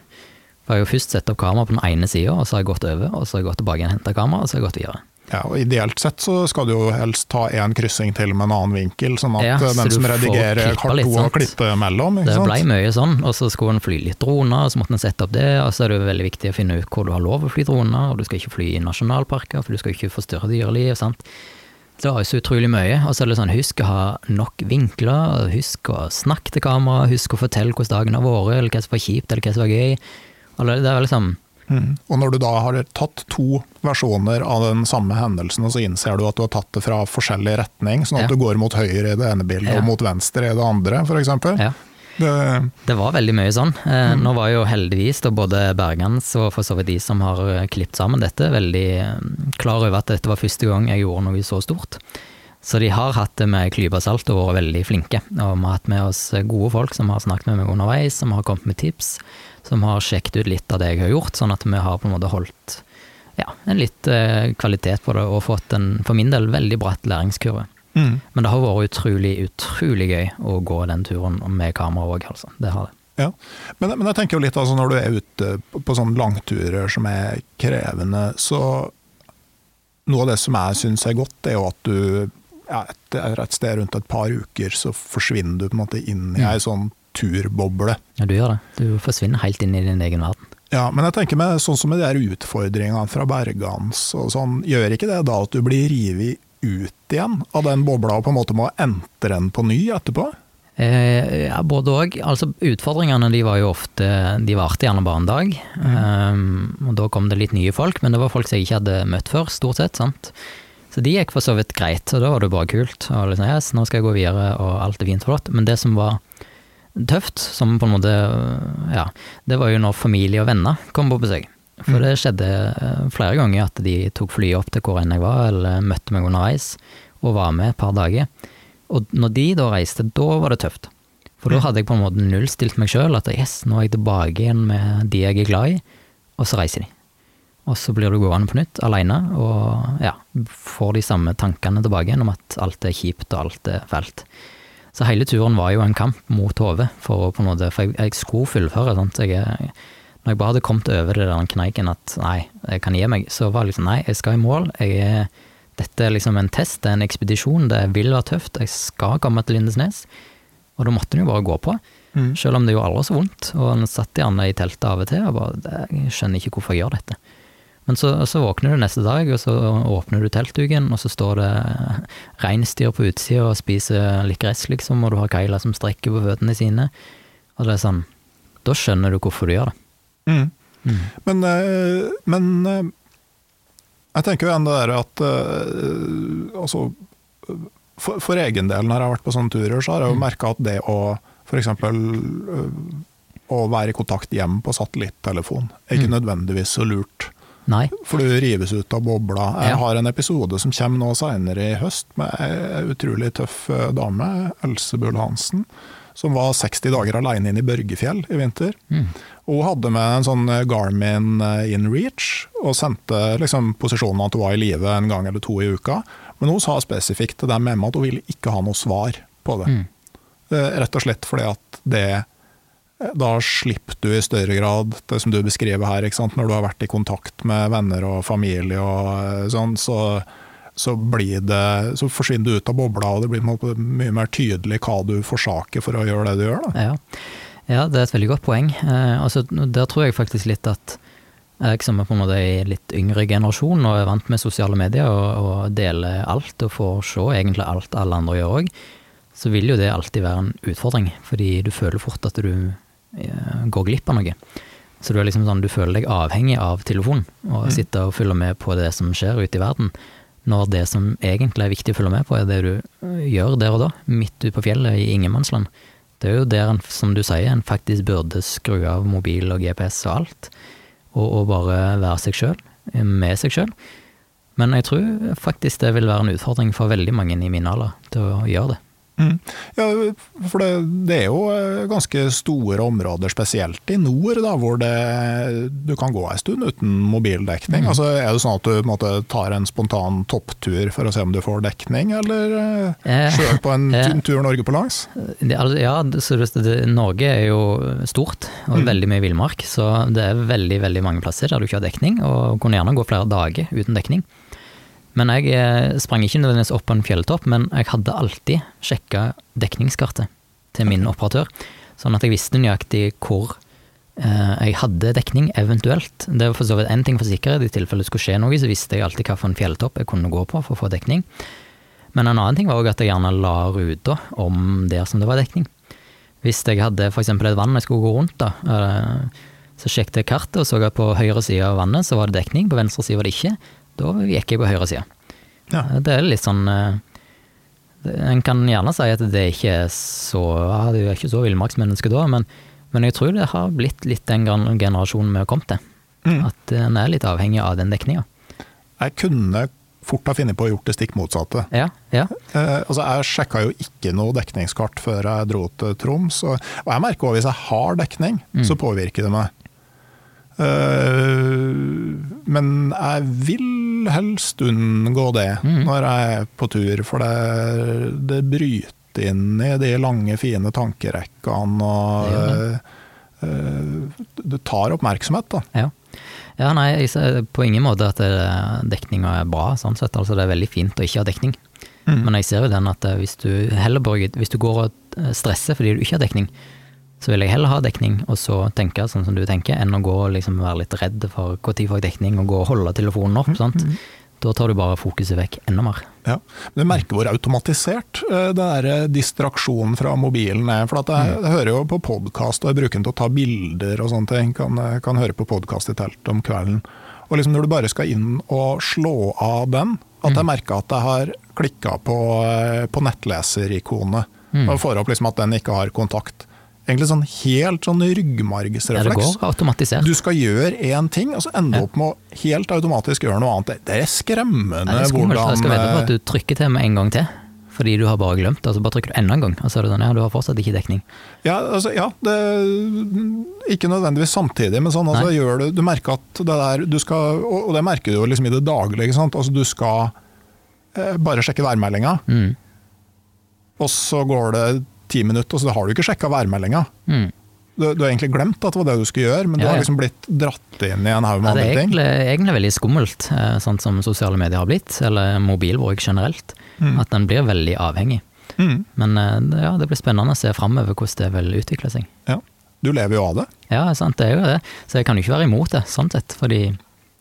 For jeg har jo først satt opp kamera på den ene sida, og så har jeg gått over, og så har jeg gått tilbake igjen og henta kamera, og så har jeg gått videre. Ja, og Ideelt sett så skal du jo helst ta én kryssing til med en annen vinkel, sånn at Ja, så den som redigerer har to å klippe mellom. Ikke Det sant? mye sånn, og så skulle en fly litt droner, og så måtte en sette opp det, og så er det jo veldig viktig å finne ut hvor du har lov å fly droner, og du skal ikke fly i nasjonalparker, for du skal ikke forstyrre dyreliv, sant. Det var jo så utrolig mye, og så er det sånn, husk å ha nok vinkler, husk å snakke til kamera, husk å fortelle hvordan dagen har vært, eller hva som var kjipt, eller hva som var gøy. Eller det er liksom, Mm. Og når du da har tatt to versjoner av den samme hendelsen, og så innser du at du har tatt det fra forskjellig retning, sånn at Ja. du går mot høyre i det ene bildet Ja. og mot venstre i det andre, f.eks. ja. Det, Det var veldig mye sånn. Eh, Nå var jo heldigvis da både Bergans og for så vidt de som har eh, klippet sammen dette, veldig eh, klar over at dette var første gang jeg gjorde noe så stort. Så de har hatt det med klypa salt og vært veldig flinke. Og vi har hatt med oss gode folk som har snakket med meg underveis, som har kommet med tips, som har sjekket ut litt av det jeg har gjort, sånn at vi har på en måte holdt ja, en litt eh, kvalitet på det og fått en, for min del, veldig bratt læringskurve. mm. Men det har vært utrolig, utrolig gøy å gå den turen med kamera òg, altså. Det har det. Ja, men, men jeg tenker jo litt altså når du er ute på, sånne langturer som er krevende, så noe av det som jeg syns er godt, er jo at du ja, etter et sted rundt et par uker så forsvinner du på en måte inn i Mm. ei sånn turboble. Ja, du gjør det. Du forsvinner helt inn i din egen verden. Ja, men jeg tenker med sånn som med de her utfordringene fra Bergans og sånn, gjør ikke det da at du blir revet ut igjen av den bobla og på en måte må entre den på ny etterpå? Eh, ja, både òg. Altså, utfordringene de var jo ofte De varte gjerne bare en dag. Um, og da kom det litt nye folk, men det var folk som jeg ikke hadde møtt før, stort sett. sant? Så de gikk for så vidt greit, og da var det bare kult. Og liksom, yes, nå skal jeg gå videre, og alt er fint og flott. Men det som var tøft, som på en måte Ja, det var jo når familie og venner kom på besøk. For det skjedde eh, flere ganger at de tok flyet opp til hvor enn jeg var, eller møtte meg underveis, og var med et par dager. Og når de da reiste, da var det tøft. For da hadde jeg på en måte nullstilt meg sjøl, at yes, nå er jeg tilbake igjen med de jeg er glad i, og så reiser de. Og så blir du gående på nytt, aleine, og ja, får de samme tankene tilbake igjen om at alt er kjipt og alt er fælt. Så hele turen var jo en kamp mot hodet, for for jeg, jeg skulle fullføre. Sant? Jeg, når jeg bare hadde kommet over det den kneiken at nei, jeg kan gi meg, så var det liksom nei, jeg skal i mål. Jeg er, dette er liksom en test, det er en ekspedisjon, det vil være tøft, jeg skal komme til Lindesnes. Og da måtte en jo bare gå på, selv om det gjorde aldri så vondt. Og en satt gjerne i teltet av og til og bare Jeg skjønner ikke hvorfor jeg gjør dette. Men så, så våkner du neste dag, og så åpner du teltduken, og så står det reinsdyr på utsida og spiser litt gress, liksom, og du har Kaila som strekker på føttene sine. Og det er sånn Da skjønner du hvorfor du gjør det. Mm. Mm. Men, eh, men eh, jeg tenker jo igjen det der at eh, altså, for, for egen del, når jeg har vært på sånne turer, så har jeg jo merka at det å f.eks. å være i kontakt hjem på satellittelefon er ikke Mm. nødvendigvis så lurt. Nei. For du rives ut av bobla. Jeg har en episode som kommer nå seinere i høst, med ei utrolig tøff eh, dame, Else Bull Hansen, som var 60 dager aleine inn i Børgefjell i vinter. Mm. Hun hadde med en sånn Garmin in InReach, og sendte liksom posisjonen at hun var i live en gang eller to i uka. Men hun sa spesifikt til dem hjemme at hun ville ikke ha noe svar på det. Mm. Eh, Rett og slett fordi at det da slipper du i større grad det som du beskriver her, når du har vært i kontakt med venner og familie og eh, sånn, så, så, det, så forsvinner du ut av bobla, og det blir mye mer tydelig hva du forsaker for å gjøre det du gjør. Ja. ja, det er et veldig godt poeng. Eh, altså, der tror jeg faktisk litt at jeg som er på en måte i litt yngre generasjon og er vant med sosiale medier og, og deler alt og får se egentlig alt alle andre gjør òg, så vil jo det alltid være en utfordring, fordi du føler fort at du går glipp av noe. Så du er liksom sånn, du føler deg avhengig av telefonen og Mm. sitter og følger med på det som skjer ute i verden. Når det som egentlig er viktig å følge med på, er det du eh, gjør der og da, midt ute på fjellet i ingenmannsland. Det er jo der en, som du sier, en faktisk burde skru av mobil og GPS og alt, og, og bare være seg sjøl, med seg sjøl. Men jeg tror faktisk det vil være en utfordring for veldig mange i min alder til å gjøre det. Mm. Ja, for det, det, er jo eh, ganske store områder, spesielt i nord, da, hvor det, du kan gå en stund uten mobildekning. Mm. Altså, er det sånn at du måte, tar en spontan topptur for å se om du får dekning, eller eh, kjør på en *laughs* eh, tur Norge på langs? Det, ja, det, Norge er jo stort og mm. veldig mye villmark, så det er veldig veldig mange plasser der du ikke har dekning, og kunne gjerne gå flere dager uten dekning. Men jeg eh, sprang ikke nødvendigvis opp på en fjelltopp, men jeg hadde alltid sjekka dekningskartet til min operatør, sånn at jeg visste nøyaktig hvor eh, jeg hadde dekning, eventuelt. Det var for så vidt én ting for sikkerhet, i tilfelle det skulle skje noe, så visste jeg alltid hvilken fjelltopp jeg kunne gå på for å få dekning. Men en annen ting var òg at jeg gjerne la ruta om der som det var dekning. Hvis jeg hadde f.eks. et vann jeg skulle gå rundt, da, eh, så sjekket jeg kartet og så at på høyre side av vannet så var det dekning, på venstre side var det ikke. Da gikk jeg på høyre side. Ja. Det er litt sånn eh, En kan gjerne si at det ikke er så Du er ikke så villmarksmenneske da, men, men, jeg tror det har blitt litt den generasjonen vi har kommet til. Mm. At en er litt avhengig av den dekninga. Jeg kunne fort ha funnet på å gjort det stikk motsatte. Ja, ja. Eh, altså jeg sjekka jo ikke noe dekningskart før jeg dro til Troms. Og, og jeg merker òg hvis jeg har dekning, mm. så påvirker det meg. Uh, men jeg vil helst unngå det mm. når jeg er på tur, for det, det bryter inn i de lange, fine tankerekkene. og det, uh, det tar oppmerksomhet, da. Ja. ja nei, jeg ser på ingen måte at dekninga er bra, sånn sett. Altså, det er veldig fint å ikke ha dekning. Mm. Men jeg ser jo den at hvis du heller hvis du går og stresser fordi du ikke har dekning, så vil jeg heller ha dekning, og så tenke sånn som du tenker, enn å gå og liksom være litt redd for når får jeg dekning, og gå og holde telefonen opp. sant? Mm. Da tar du bare fokuset vekk enda mer. Ja, Du merker hvor automatisert eh, det der eh, distraksjonen fra mobilen er. For jeg, jeg, hører jo på podkast, og jeg bruker den til å ta bilder og sånne ting. Kan, eh, kan høre på podkast i telt om kvelden. Og liksom når du bare skal inn og slå av den, at jeg mm. merker at jeg har klikka på, på nettleserikonet. Mm. Og får opp liksom at den ikke har kontakt egentlig sånn helt sånn ryggmargsrefleks. Ja, det går automatisert. Du skal gjøre én ting, og så ende ja. opp med å helt automatisk gjøre noe annet. Det er skremmende ja, det er hvordan Jeg skal vedde på at du trykker til med en gang til. Fordi du har bare glemt altså bare trykker du enda en gang, og så er det sånn, ja, du har fortsatt ikke dekning. Ja, altså, ja det, ikke nødvendigvis samtidig, men sånn, altså, gjør du, du merker at det der du skal, Og det merker du jo liksom i det daglige, ikke sant? Altså, du skal eh, bare sjekke værmeldinga, mm. og så går det ti minutter, så da har du ikke sjekka værmeldinga. Mm. Du, du, har egentlig glemt at det var det du skulle gjøre, men ja, du har liksom blitt dratt inn i en haug med ja, andre ting. Det er egentlig, veldig skummelt, sånn som sosiale medier har blitt, eller mobilbruk generelt. Mm. At den blir veldig avhengig. Mm. Men eh, ja, det blir spennende å se framover hvordan det vil utvikle seg. Ja. Du lever jo av det. Ja, sant, det er jo det. Så jeg kan jo ikke være imot det, sånn sett. fordi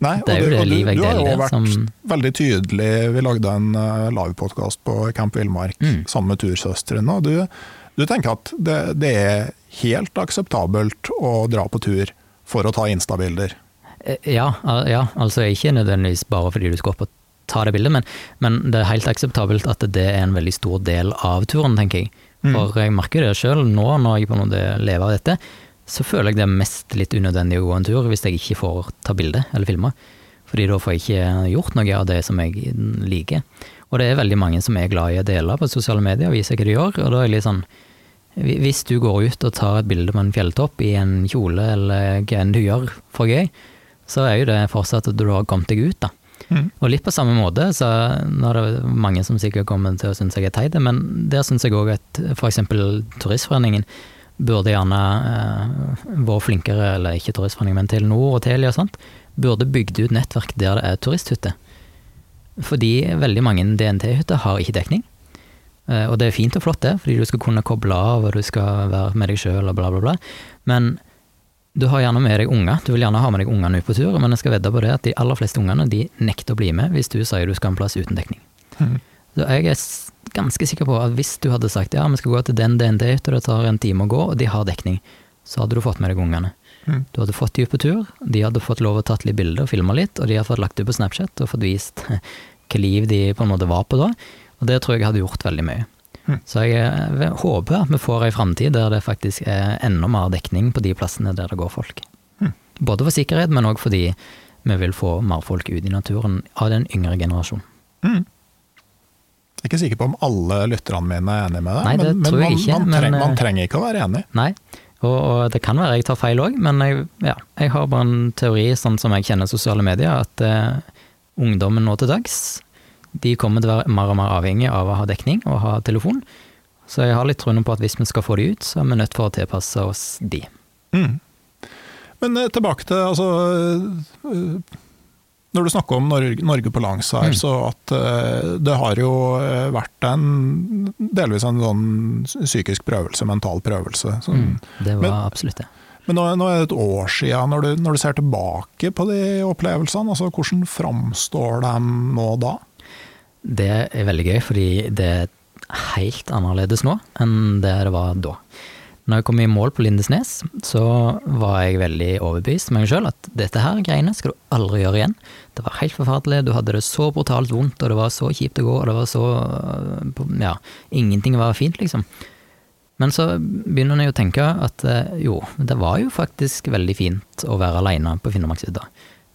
Nei, det er jo det livet jeg deler. Du har jo vært som... veldig tydelig. Vi lagde en uh, livepodkast på Camp Villmark mm. sammen med tursøstrene. og du du tenker at det, det er helt akseptabelt å dra på tur for å ta instabilder? Eh, ja, ja, altså ikke nødvendigvis bare fordi du skal opp og ta det bildet, men, men, det er helt akseptabelt at det er en veldig stor del av turen, tenker jeg. Mm. For jeg merker det sjøl nå når jeg på en måte lever av dette, så føler jeg det er mest litt unødvendig å gå en tur hvis jeg ikke får ta bilde eller filme. Fordi da får jeg ikke gjort noe av det som jeg liker. Og det er veldig mange som er glad i å dele på sosiale medier og vise hva de gjør, og da er det litt sånn hvis du går ut og tar et bilde på en fjelltopp i en kjole eller hva enn du gjør for gøy, så er jo det fortsatt at du har kommet deg ut, da. Mm. Og litt på samme måte, så nå er det mange som sikkert kommer til å synes jeg er teit, men der syns jeg òg at f.eks. Turistforeningen burde gjerne eh, vært flinkere, eller ikke Turistforeningen, men Telenor og Telia og sånt, burde bygd ut nettverk der det er turisthytter. Fordi veldig mange DNT-hytter har ikke dekning. Eh, og det er fint og flott, det, fordi du skal kunne koble av, og du skal være med deg sjøl og bla, bla, bla. Men du har gjerne med deg unger. Du vil gjerne ha med deg ungene ut på tur, men jeg skal vedde på det at de aller fleste ungene de nekter å bli med hvis du sier du skal ha en plass uten dekning. Mm. Så jeg er ganske sikker på at hvis du hadde sagt ja, vi skal gå til den DND-hytta, det tar en time å gå, og de har dekning, så hadde du fått med deg ungene. Mm. Du hadde fått de ut på tur, de hadde fått lov å tatt litt bilder og filma litt, og de har fått lagt det på Snapchat og fått vist *laughs* hva liv de på en måte var på da. Og det tror jeg hadde gjort veldig mye. Mm. Så jeg, eh, håper at vi får ei framtid der det faktisk er enda mer dekning på de plassene der det går folk. Mm. Både for sikkerhet, men òg fordi vi vil få mer folk ut i naturen av den yngre generasjonen. Jeg er ikke sikker på om alle lytterne mine er enig med deg, Nei, det men, tror men jeg man, ikke, man, men, man eh, trenger ikke å være enig. Nei, og, og det kan være jeg tar feil òg, men jeg, ja, jeg har bare en teori, sånn som jeg kjenner sosiale medier, at eh, ungdommen nå til dags de kommer til å være mer og mer avhengig av å ha dekning og ha telefon. Så jeg har litt troen på at hvis vi skal få de ut, så er vi nødt for å tilpasse oss de. Mm. Men eh, tilbake til altså eh, Når du snakker om Norge, på langs her, Mm. så at eh, det har jo eh, vært en delvis en sånn psykisk prøvelse, mental prøvelse. Sånn. Mm, det var Men- absolutt det. Men nå, nå er det et år siden, når du, når du ser tilbake på de opplevelsene, altså hvordan framstår de nå da? Det er veldig gøy, fordi det er helt annerledes nå enn det det var da. Når jeg kom i mål på Lindesnes, så var jeg veldig overbevist med meg sjøl at dette her greiene skal du aldri gjøre igjen. Det var helt forferdelig, du hadde det så brutalt vondt, og det var så kjipt å gå, og det var så Ja, ingenting var fint, liksom. Men så begynner jeg å tenke at eh, jo, det var jo faktisk veldig fint å være aleine på Finnmarksvidda.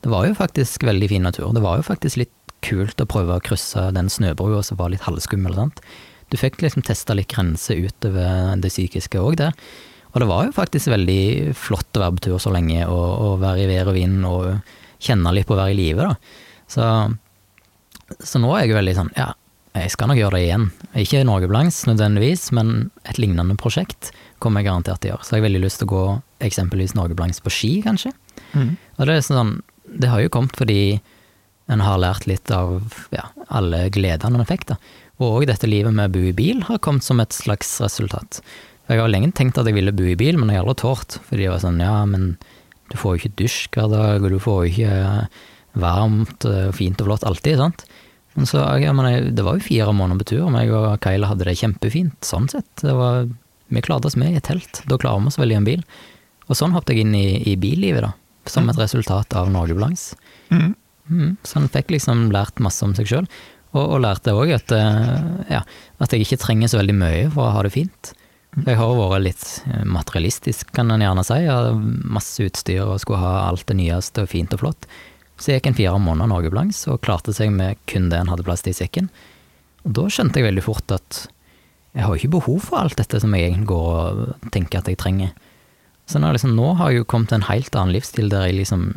Det var jo faktisk veldig fin natur. Det var jo faktisk litt kult å prøve å krysse den snøbrua som var litt halvskummel. sant? Du fikk liksom testa litt grenser utover det psykiske òg der. Og det var jo faktisk veldig flott å være på tur så lenge, og, og være i vær og vind, og kjenne litt på å være i live, da. Så, så nå er jeg veldig sånn, ja, jeg skal nok gjøre det igjen. Ikke Norgeblanks nødvendigvis, men et lignende prosjekt kommer jeg garantert til å gjøre. Så jeg har veldig lyst til å gå eksempelvis Norgeblanks på ski, kanskje. Og det er sånn, det har jo kommet fordi en har lært litt av ja, alle gledene en fikk, da. Og òg dette livet med å bo i bil har kommet som et slags resultat. Jeg har lenge tenkt at jeg ville bo i bil, men jeg har aldri tort. Fordi det var sånn, ja, men du får jo ikke dusj hver dag, og du får jo ikke varmt, og fint og flott alltid, sant. Men så, jeg mener, det var jo fire måneder på tur, og meg og Kyla hadde det kjempefint, sånn sett. Det var, vi klarte oss med i et telt, da klarer vi oss vel i en bil. Og sånn hoppet jeg inn i, i billivet, da, som et resultat av Norgeblanks. Mm. Mm, så han fikk liksom lært masse om seg sjøl, og, og lærte òg at, eh, ja, at jeg ikke trenger så veldig mye for å ha det fint. Jeg har vært litt eh, materialistisk, kan en gjerne si. Jeg hadde masse utstyr og skulle ha alt det nyeste og fint og flott. Så jeg gikk en fire måneder norgeblanks og klarte seg med kun det en hadde plass til i sekken. Og da skjønte jeg veldig fort at jeg har ikke behov for alt dette som jeg egentlig går og tenker at jeg trenger. Så nå, liksom, nå har jeg jo kommet til en helt annen livsstil der jeg liksom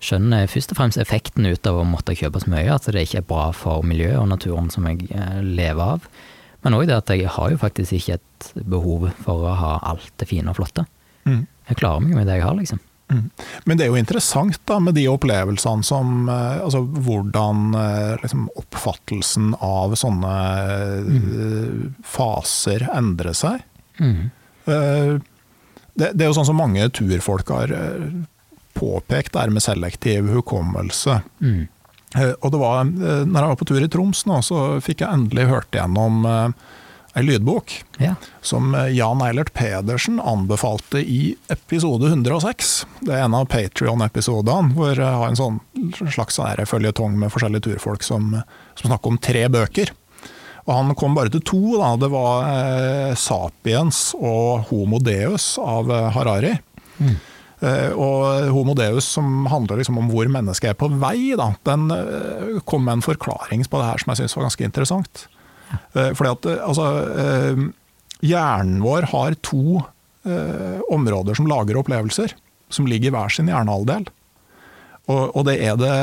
skjønner først og fremst effekten ut av å måtte kjøpe så mye, at det ikke er bra for miljøet og naturen som jeg eh, lever av. Men òg det at jeg har jo faktisk ikke et behov for å ha alt det fine og flotte. Mm. Jeg klarer meg med det jeg har, liksom. Men det er jo interessant da, med de opplevelsene som eh, Altså hvordan eh, liksom, oppfattelsen av sånne mm. faser endrer seg. Mm. Eh, Det, det er jo sånn som mange turfolk har eh, påpekt, det er med selektiv hukommelse. Mm. Eh, Og det var, eh, når jeg var på tur i Troms nå, så fikk jeg endelig hørt gjennom eh, ei lydbok Ja. som eh, Jan Eilert Pedersen anbefalte i episode 106. Det er en av Patrion-episodene, hvor jeg har en sånn slags sånn føljetong med forskjellige turfolk som, som snakker om tre bøker. Og han kom bare til to. Da. Det var eh, 'Sapiens' og 'Homo Deus' av eh, Harari. Eh, og 'Homo Deus', som handler liksom om hvor mennesket er på vei, da, den eh, kom med en forklaring på det her som jeg syns var ganske interessant. Eh, fordi at eh, altså, eh, hjernen vår har to eh, områder som lager opplevelser, som ligger i hver sin hjernehalvdel. Og, og det er det,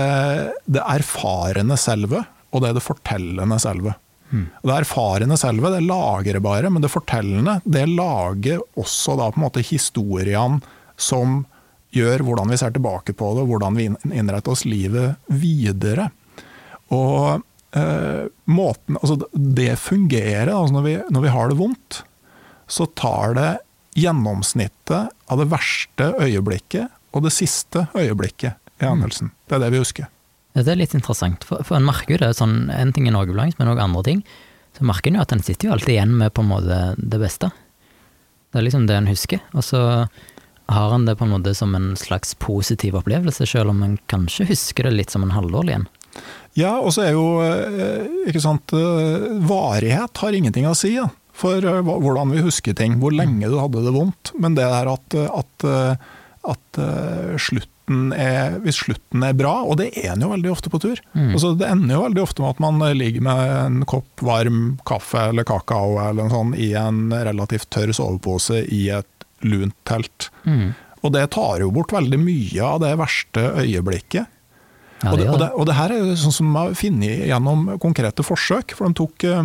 det erfarende selve, og det er det fortellende selve. Mm. Det erfarende selve, det lagrer men det fortellende, det lager også da på en måte historiene som gjør hvordan vi ser tilbake på det, hvordan vi innretter oss livet videre. Og eh, måten, altså det fungerer altså når, vi, når vi har det vondt, så tar det gjennomsnittet av det verste øyeblikket og det siste øyeblikket i hendelsen. Det er det vi husker. Det er litt interessant, for, for en merker jo det sånn, en ting i Norgeblanks, men òg andre ting. Så merker en jo at en sitter jo alltid igjen med på en måte det beste. Det er liksom det en husker, og så har en det på en måte som en slags positiv opplevelse, selv om en kanskje husker det litt som en halvdårlig en. Ja, og så er jo eh, ikke sant, eh, Varighet har ingenting å si ja, for eh, hvordan vi husker ting. Hvor lenge du hadde det vondt. Men det der at, at, at slutten er, hvis slutten er bra, og det er en jo veldig ofte på tur. Altså, det ender jo veldig ofte med at man ligger med en kopp varm kaffe eller kakao eller noe sånt, i en relativt tørr sovepose i et lunt telt. Mm. Og det tar jo bort veldig mye av det verste øyeblikket. Ja, og, det det, og, det, og det her er jo sånn som de har funnet gjennom konkrete forsøk, for de tok eh,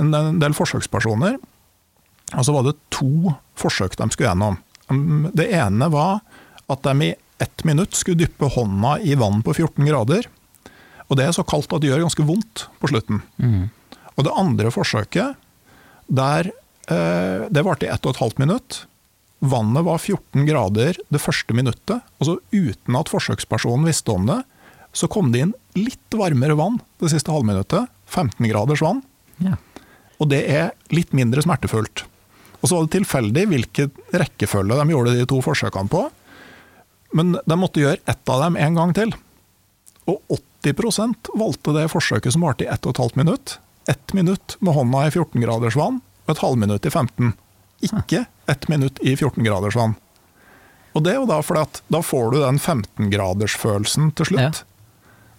en, del forsøkspersoner, og så var det to forsøk de skulle gjennom. Um, Det ene var at de i ett minutt skulle dyppe hånda i vann på 14 grader. Og det er så kaldt at det gjør ganske vondt på slutten. Mm. Og det andre forsøket, der, det varte i ett og et halvt minutt. Vannet var 14 grader det første minuttet, og så uten at forsøkspersonen visste om det, så kom det inn litt varmere vann det siste halvminuttet. 15 graders vann. Ja. Og det er litt mindre smertefullt. Og så var det tilfeldig hvilken rekkefølge de gjorde de to forsøkene på. Men de måtte gjøre ett av dem en gang til. Og 80% valgte det forsøket som varte i 1 12 minutt. Ett minutt med hånda i 14 graders vann, og et halvminutt i 15. Ikke ett minutt i 14 graders vann. Og det er jo da fordi at da får du den 15-gradersfølelsen til slutt.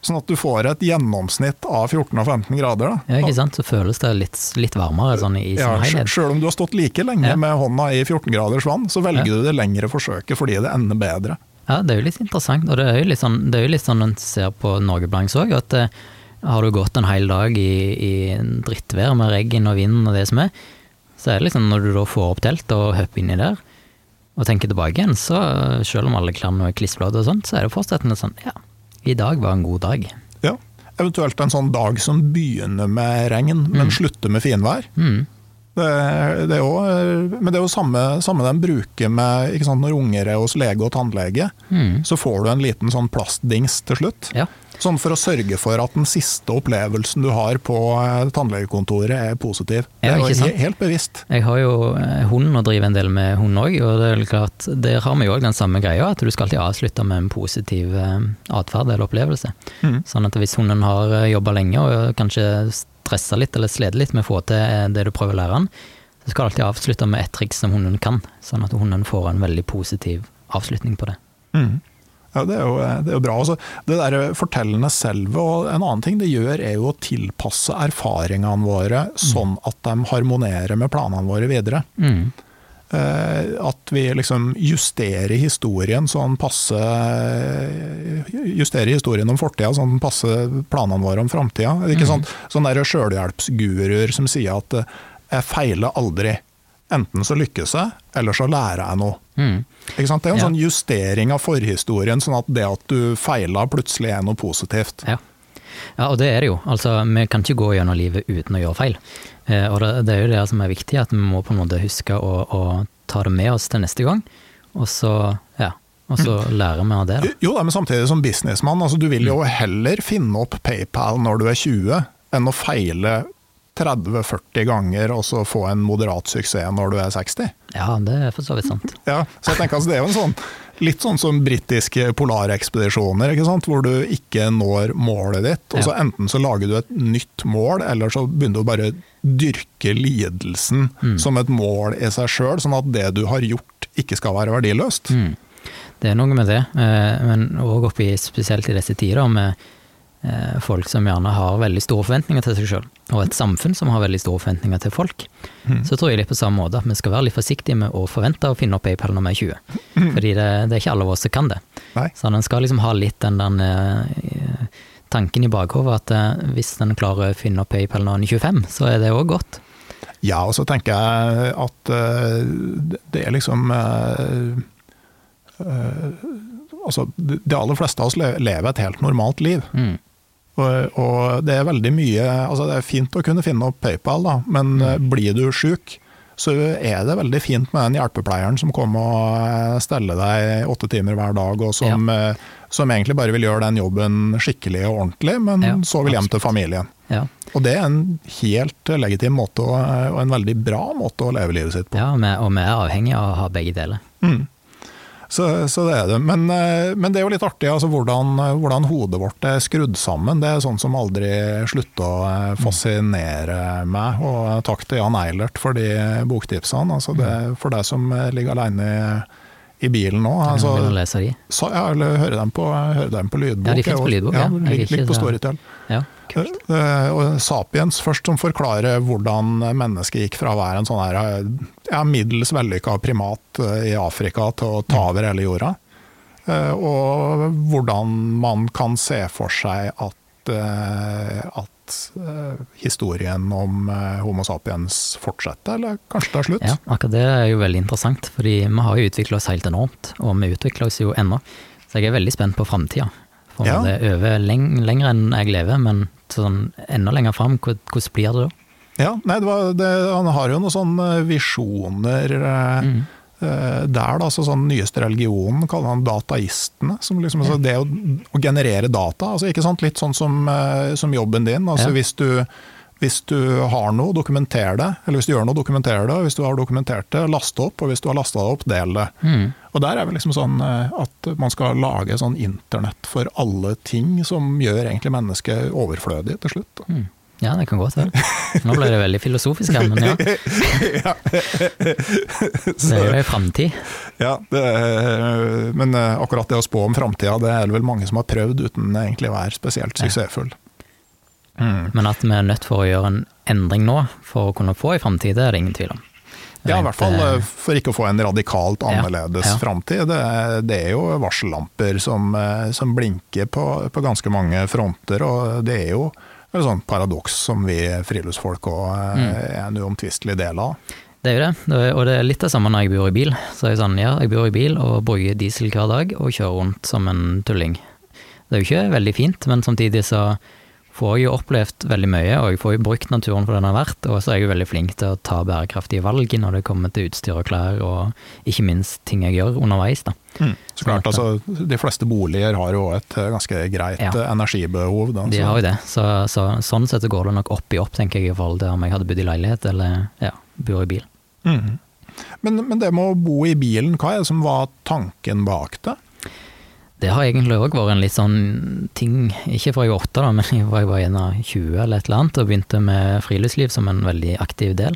Sånn at du får et gjennomsnitt av 14 og 15 grader. Da. ja, ikke sant. Så føles det litt, litt varmere sånn i sin Ja, helhet. Sjøl om du har stått like lenge Ja. med hånda i 14 graders vann, så velger Ja. du det lengre forsøket fordi det ender bedre. Ja, det er jo litt interessant, og det er jo litt sånn, det er jo litt sånn en ser på Norgeblanks òg, at eh, har du gått en hel dag i, i drittvær med regn og vind og det som er, så er det liksom når du da får opp teltet og hopper inni der, og tenker tilbake igjen, så selv om alle klærne er klissblåte og sånt, så er det fortsatt en sånn, ja, i dag var en god dag. Ja. Eventuelt en sånn dag som begynner med regn, men slutter med finvær. Mm. Det, det er jo, men det er jo samme, samme den bruker med ikke sant, når unger er hos lege og tannlege. Mm. Så får du en liten sånn plastdings til slutt. Ja. Sånn for å sørge for at den siste opplevelsen du har på eh, tannlegekontoret er positiv. Det er jo helt bevisst. Jeg har jo eh, hund og driver en del med hund òg, og det er klart, der har vi jo òg den samme greia, at du skal alltid avslutte med en positiv eh, atferd eller opplevelse. Mm. Sånn at hvis hunden har jobba lenge og kanskje stressa litt eller slitt litt med å få til det du prøver å lære han, så skal du alltid avslutte med et triks som hunden kan, sånn at hunden får en veldig positiv avslutning på det. Mm. Ja, det er jo, det er jo bra. Altså, det der fortellende selve og en annen ting det gjør, er jo å tilpasse erfaringene våre sånn at de harmonerer med planene våre videre. Mm. Eh, at vi liksom justerer historien sånn passe Justerer historien om fortida sånn passe planene våre om framtida. Ikke sånn, sånne sjølhjelpsguruer som sier at eh, 'jeg feiler aldri'. Enten så lykkes jeg, eller så lærer jeg noe. Mm. Det er en Ja. sånn justering av forhistorien, sånn at det at du feila plutselig er noe positivt. Ja. ja, og det er det jo. Altså, vi kan ikke gå gjennom livet uten å gjøre feil. Eh, og det, det er jo det som er viktig, at vi må på en måte huske å, å ta det med oss til neste gang. Og så, ja, og så lærer vi av det, da. Jo, men samtidig som businessmann, altså, du vil jo heller finne opp PayPal når du er 20, enn å feile 30-40 ganger og så få en moderat suksess når du er 60. Ja, det er for så vidt sant. *laughs* Ja, så jeg tenker altså, Det er jo en sånn, litt sånn som britiske polarekspedisjoner, ikke sant? hvor du ikke når målet ditt. og så Ja. Enten så lager du et nytt mål, eller så begynner du å bare dyrke lidelsen Mm. som et mål i seg sjøl, sånn at det du har gjort ikke skal være verdiløst. Mm. Det er noe med det, eh, men òg spesielt i disse tider med eh, folk som gjerne har veldig store forventninger til seg sjøl, og et samfunn som har veldig store forventninger til folk, Mm. så tror jeg litt på samme måte at vi skal være litt forsiktige med å forvente å finne opp PayPal når vi er 20. Fordi det, det er ikke alle av oss som kan det. Nei. Så en skal liksom ha litt den der eh, tanken i bakhodet at eh, hvis en klarer å finne opp PayPal når en er 25, så er det òg godt. Ja, og så tenker jeg at eh, det- er liksom Altså, de aller fleste av oss lever et helt normalt liv. Mm. Og, og det er veldig mye altså Det er fint å kunne finne opp PayPal, da, men mm. blir du sjuk, så er det veldig fint med den hjelpepleieren som kommer og eh, steller deg åtte timer hver dag, og som, ja. som egentlig bare vil gjøre den jobben skikkelig og ordentlig, men Ja, så vil hjem til familien. Ja. Og det er en helt legitim måte, å- og en veldig bra måte å leve livet sitt på. ja og vi er avhengig av å ha begge deler. Mm. Så, så det er det. Men, eh, men det er jo litt artig altså, hvordan, hvordan hodet vårt er skrudd sammen. Det er sånn som aldri slutter å eh, fascinere meg. Og takk til Jan Eilert for de boktipsene. Altså, det, for deg som ligger alene i, i bilen nå. Altså, ja, eller høre dem på, høre dem på lydbok. Ja, de finnes på lydbok, ja. ja. Er Ligger på Storytel. Ja, kult. Eh, Og Sapiens først, som forklarer hvordan mennesket gikk fra å være en sånn her, eh, ja, middels vellykka primat eh, i Afrika til å ta over hele jorda. Og hvordan man kan se for seg at, at historien om Homo sapiens fortsetter, eller kanskje tar slutt. Ja, akkurat det er jo veldig interessant, fordi vi har jo utvikla oss helt enormt, og vi utvikler oss jo ennå. Så jeg er veldig spent på framtida. For Ja. det øver leng lenger enn jeg lever, men sånn enda lenger fram, hvordan blir det da? Ja, nei, det var, det, han har jo noen sånne visjoner Mm. eh, der, da. Så sånn nyeste religionen kaller han dataistene. Som liksom, altså det å, å generere data. Altså, ikke sant? Litt sånn som, eh, som jobben din. Altså, Ja. hvis, du, hvis du har noe, dokumenter det. Eller hvis du gjør noe, dokumenter det. Hvis du har dokumentert det, last det opp. Og hvis du har lasta det opp, del det. Mm. Og der er vel liksom sånn eh, at man skal lage sånn internett for alle ting som gjør egentlig mennesket overflødig til slutt. Mm. Ja, det kan godt være. Nå ble det veldig filosofisk her, men ja. *laughs* Det er jo ei framtid. Ja, det, er- men eh, akkurat det å spå om framtida, det er det vel mange som har prøvd uten egentlig å være spesielt suksessfull. Mm. Men at vi er nødt for å gjøre en endring nå for å kunne få en framtid, er det ingen tvil om. Ja, i hvert fall eh, for ikke å få en radikalt annerledes ja. framtid. Det, er- jo varsellamper som, eh, som blinker på, på ganske mange fronter, og det er jo et sånt paradoks som vi friluftsfolk òg Mm. er en uomtvistelig del av. Det er jo det, og det er litt det samme når jeg bor i bil. Så jeg sånn, ja, jeg bor i bil og bruker diesel hver dag og kjører rundt som en tulling. Det er jo ikke veldig fint, men samtidig så får jeg jo opplevd veldig mye, og jeg får jo brukt naturen for den den er verdt, og så er jeg jo veldig flink til å ta bærekraftige valg når det kommer til utstyr og klær, og ikke minst ting jeg gjør underveis, da. Så klart, altså, De fleste boliger har jo et eh, ganske greit Ja. eh, energibehov. Da, De har jo det, så, så sånn sett så går det nok opp i opp, tenker jeg, i forhold til om jeg hadde bodd i leilighet eller ja, bor i bil. Mm. Men, men det med å bo i bilen, hva er det som var tanken bak det? Det har egentlig òg vært en litt sånn ting, ikke fra jeg var åtte, da, men *laughs* fra jeg var en av 20 eller et eller annet, og begynte med friluftsliv som en veldig aktiv del.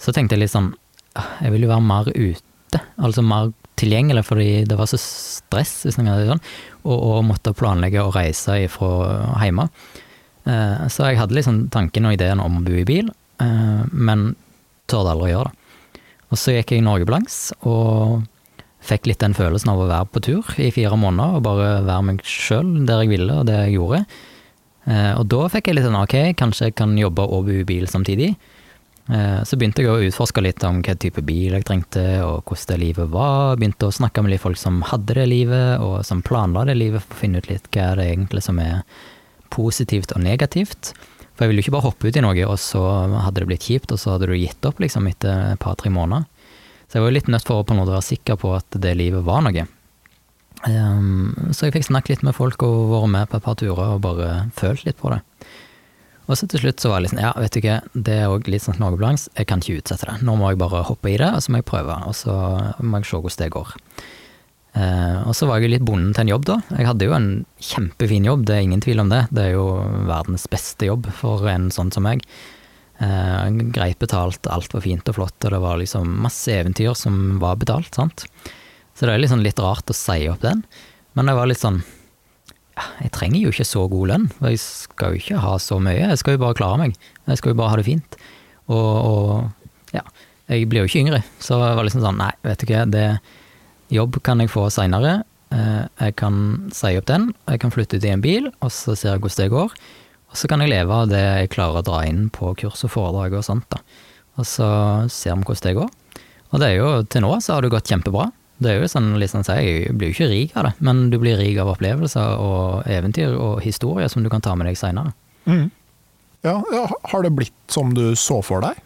Så tenkte jeg litt sånn, ah, jeg vil jo være mer ute, altså mer tilgjengelig, fordi det var så stress, hvis man kan sånn, og, og måtte planlegge å reise fra hjemme. Eh, Så jeg hadde liksom tanken og ideen om å bo i bil, eh, men tørde aldri å gjøre det. Og så gikk jeg Norgeblanks, og fikk litt den følelsen av å være på tur i fire måneder og bare være meg sjøl der jeg ville og det jeg gjorde. Eh, og da fikk jeg litt sånn ok, kanskje jeg kan jobbe og bo i bil samtidig. Eh, så begynte jeg å utforske litt om hva type bil jeg trengte og hvordan det livet var. Begynte å snakke med litt folk som hadde det livet og som planla det livet for å finne ut litt hva er det egentlig som er positivt og negativt. For jeg ville jo ikke bare hoppe ut i noe, og så hadde det blitt kjipt, og så hadde du gitt opp liksom etter et par-tre måneder. Så jeg var jo litt nødt for å på en måte være sikker på at det livet var noe. Um, så jeg fikk snakket litt med folk og vært med på et par turer og bare følt litt på det. Og så til slutt så var jeg sånn, ja, vet du ikke, det er òg litt sånn Norgeblanks, jeg kan ikke utsette det. Nå må jeg bare hoppe i det, og så må jeg prøve, og så må jeg se hvordan det går. Uh, og så var jeg jo litt bonden til en jobb, da. Jeg hadde jo en kjempefin jobb, det er ingen tvil om det. Det er jo verdens beste jobb for en sånn som meg. Eh, greit betalt, alt var fint og flott, og det var liksom masse eventyr som var betalt, sant. Så det er liksom litt rart å si opp den, men det var litt sånn ja, jeg trenger jo ikke så god lønn, for jeg skal jo ikke ha så mye, jeg skal jo bare klare meg. Jeg skal jo bare ha det fint. Og, og ja, jeg blir jo ikke yngre, så jeg var liksom sånn, nei, vet du hva, det jobb kan jeg få seinere. Jeg kan si opp den, jeg kan flytte ut i en bil, og så ser jeg hvordan det går. Og så kan jeg leve av det jeg klarer å dra inn på kurs og foredrag og sånt, da. Og så ser vi hvordan det går. Og det er jo, til nå så har det gått kjempebra. Det er jo sånn, liksom, jeg blir jo ikke rik av det, men du blir rik av opplevelser og eventyr og historier som du kan ta med deg seinere. Mm. Ja, har det blitt som du så for deg?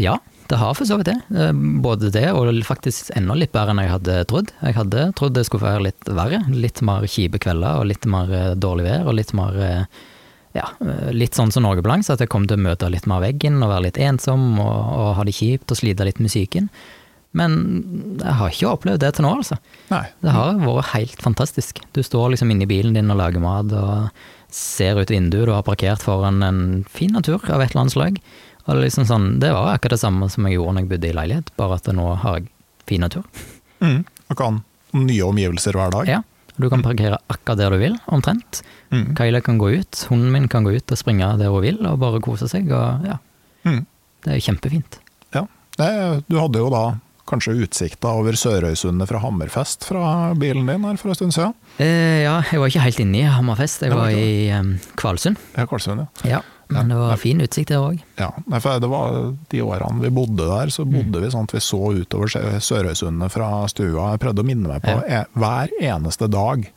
Ja, det har for så vidt det. Eh, Både det og faktisk enda litt bedre enn jeg hadde trodd. Jeg hadde trodd det skulle være litt verre. Litt mer kjipe kvelder og litt mer eh, dårlig vær og litt mer eh, ja, litt sånn som Norge Blanks, at jeg kom til å møte litt mer veggen og være litt ensom og, og ha det kjipt og slite litt med musikken. Men jeg har ikke opplevd det til nå, altså. Nei. Det har vært helt fantastisk. Du står liksom inne i bilen din og lager mat og ser ut vinduet, du har parkert foran en fin natur av et eller annet slag. Og liksom sånn, det var akkurat det samme som jeg gjorde når jeg bodde i leilighet, bare at nå har jeg fin natur. Mm. Og kan nye omgivelser hver dag. Ja, Du kan parkere akkurat der du vil, omtrent. Mm. Kyla kan gå ut, hunden min kan gå ut og springe der hun vil, og bare kose seg. og ja, Mm. Det er kjempefint. Ja. Du hadde jo da kanskje utsikta over Sørøysundet fra Hammerfest fra bilen din her for en stund siden? Eh, ja, jeg var ikke helt inne i Hammerfest, jeg var var i um, Kvalsund. Ja, Kvalsund, ja. Ja, men det var fin utsikt der òg. Ja, for det var De årene vi bodde der, så Mm. bodde vi sånn at vi så utover Sø- Sørøysundet fra stua. Jeg prøvde å minne meg på ja. hver eneste dag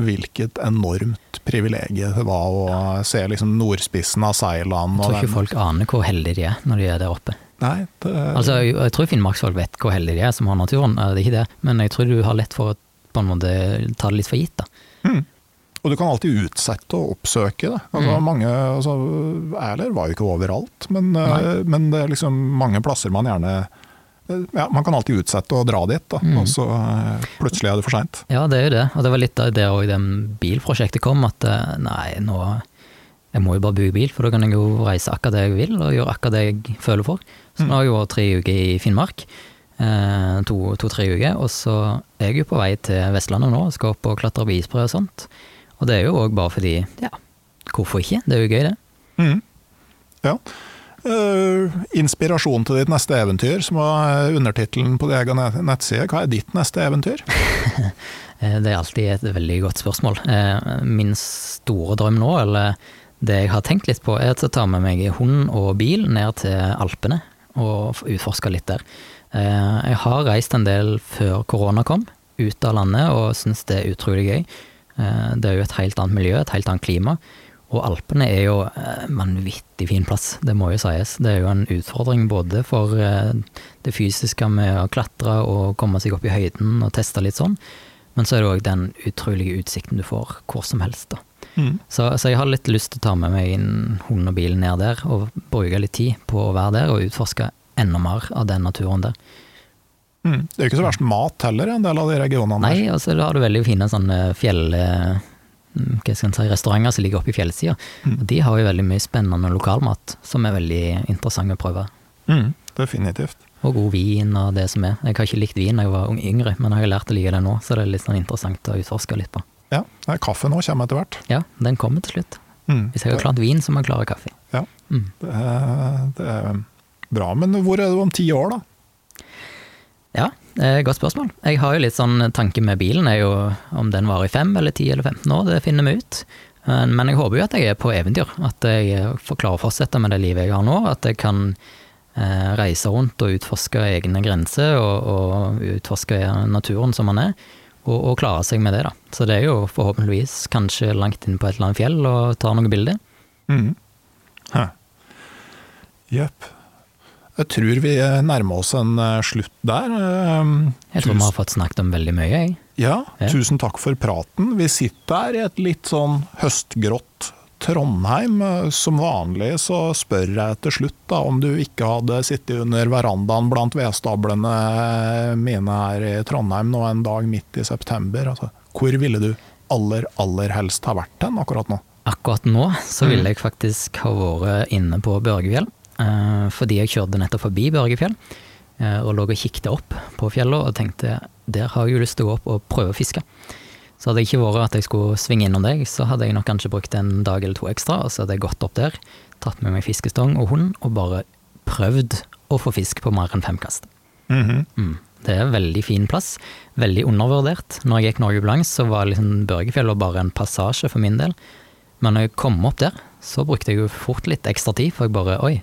hvilket enormt privilegium det var å se liksom nordspissen av Seiland. Jeg tror ikke den- folk aner hvor heldige de er når de er der oppe. Nei, det, Altså, jeg, jeg tror finnmarksfolk vet hvor heldige de er som har naturen, det er ikke det. Men jeg tror du har lett for å på en måte ta det litt for gitt, da. Og du kan alltid utsette og oppsøke det. Altså, Mm. mange, altså, Erler var jo ikke overalt, men, eh, men det er liksom mange plasser man gjerne eh, ja, Man kan alltid utsette å dra dit, da, Mm. og så eh, plutselig er det for seint. Ja, det er jo det. Og det var litt av det òg det bilprosjektet kom, at nei, nå Jeg må jo bare bygge bil, for da kan jeg jo reise akkurat det jeg vil, og gjøre akkurat det jeg føler for. Så nå har jeg jo vært tre uker i Finnmark. To-tre to, uker. Og så er jeg jo på vei til Vestlandet nå, skal opp og klatre på isbre og sånt. Og det er jo òg bare fordi, ja, hvorfor ikke? Det er jo gøy, det. Mm. Ja. Uh, inspirasjon til ditt neste eventyr, som var undertittelen på din egen nettside. Hva er ditt neste eventyr? *laughs* Eh, Det er alltid et veldig godt spørsmål. Uh, Min store drøm nå, eller det jeg har tenkt litt på, er å ta med meg hund og bil ned til Alpene og utforske litt der. Uh, Jeg har reist en del før korona kom, ut av landet, og syns det er utrolig gøy. Eh, Det er jo et helt annet miljø, et helt annet klima. Og Alpene er jo en vanvittig fin plass, det må jo sies. Det er jo en utfordring både for eh, det fysiske med å klatre og komme seg opp i høyden og teste litt sånn, men så er det òg den utrolige utsikten du får hvor som helst, da. Mm. Så, så jeg har litt lyst til å ta med meg en hund og bil ned der, og bruke litt tid på å være der og utforske enda mer av den naturen der. Mm. Det er jo ikke så verst mat heller, i en del av de regionene. Nei, altså da har du veldig fine sånne fjell... eh, Hva skal en si, restauranter som ligger oppe i fjellsida. Mm. Og de har jo veldig mye spennende lokalmat som er veldig interessant å prøve. Mm. Definitivt. Og god vin og det som er. Jeg har ikke likt vin da jeg var ung- yngre, men jeg har lært å like det nå, så det er litt sånn interessant å utforske litt på. Ja, Kaffe nå kommer etter hvert. Ja, den kommer til slutt. Mm. Hvis jeg har klart vin, så må jeg klare kaffe. Ja, Mm. det er, det er bra. Men hvor er du om ti år, da? Ja, eh, godt spørsmål. Jeg har jo litt sånn tanke med bilen, er jo om den varer i fem eller ti eller 15 år, det finner vi ut. Eh, Men jeg håper jo at jeg er på eventyr, at jeg får klare å fortsette med det livet jeg har nå. At jeg kan eh, reise rundt og utforske egne grenser, og, og utforske naturen som man er. Og, og klare seg med det, da. Så det er jo forhåpentligvis kanskje langt inn på et eller annet fjell og tar noen bilder. Mm. Jepp. Jeg tror vi nærmer oss en eh, slutt der. Eh, Jeg tror vi har fått snakket om veldig mye, jeg. Ja, Ja. tusen takk for praten. Vi sitter her i et litt sånn høstgrått Trondheim. Som vanlig så spør jeg til slutt da, om du ikke hadde sittet under verandaen blant vedstablene mine her i Trondheim nå en dag midt i september. Altså, hvor ville du aller, aller helst ha vært hen akkurat nå? Akkurat nå så Mm. ville jeg faktisk ha vært inne på Børgefjell, fordi jeg kjørte nettopp forbi Børgefjell, eh, og lå og kikket opp på fjellet og tenkte der har jeg jo lyst til å gå opp og prøve å fiske. Så hadde det ikke vært at jeg skulle svinge innom deg, så hadde jeg nok kanskje brukt en dag eller to ekstra, og så hadde jeg gått opp der, tatt med meg fiskestong og hund, og bare prøvd å få fisk på mer enn fem kast. Mhm. Mm. Det er en veldig fin plass, veldig undervurdert. Når jeg gikk Norge langs, så var liksom Børgefjellet bare en passasje for min del. Men når jeg kom opp der, så brukte jeg jo fort litt ekstra tid, for jeg bare oi,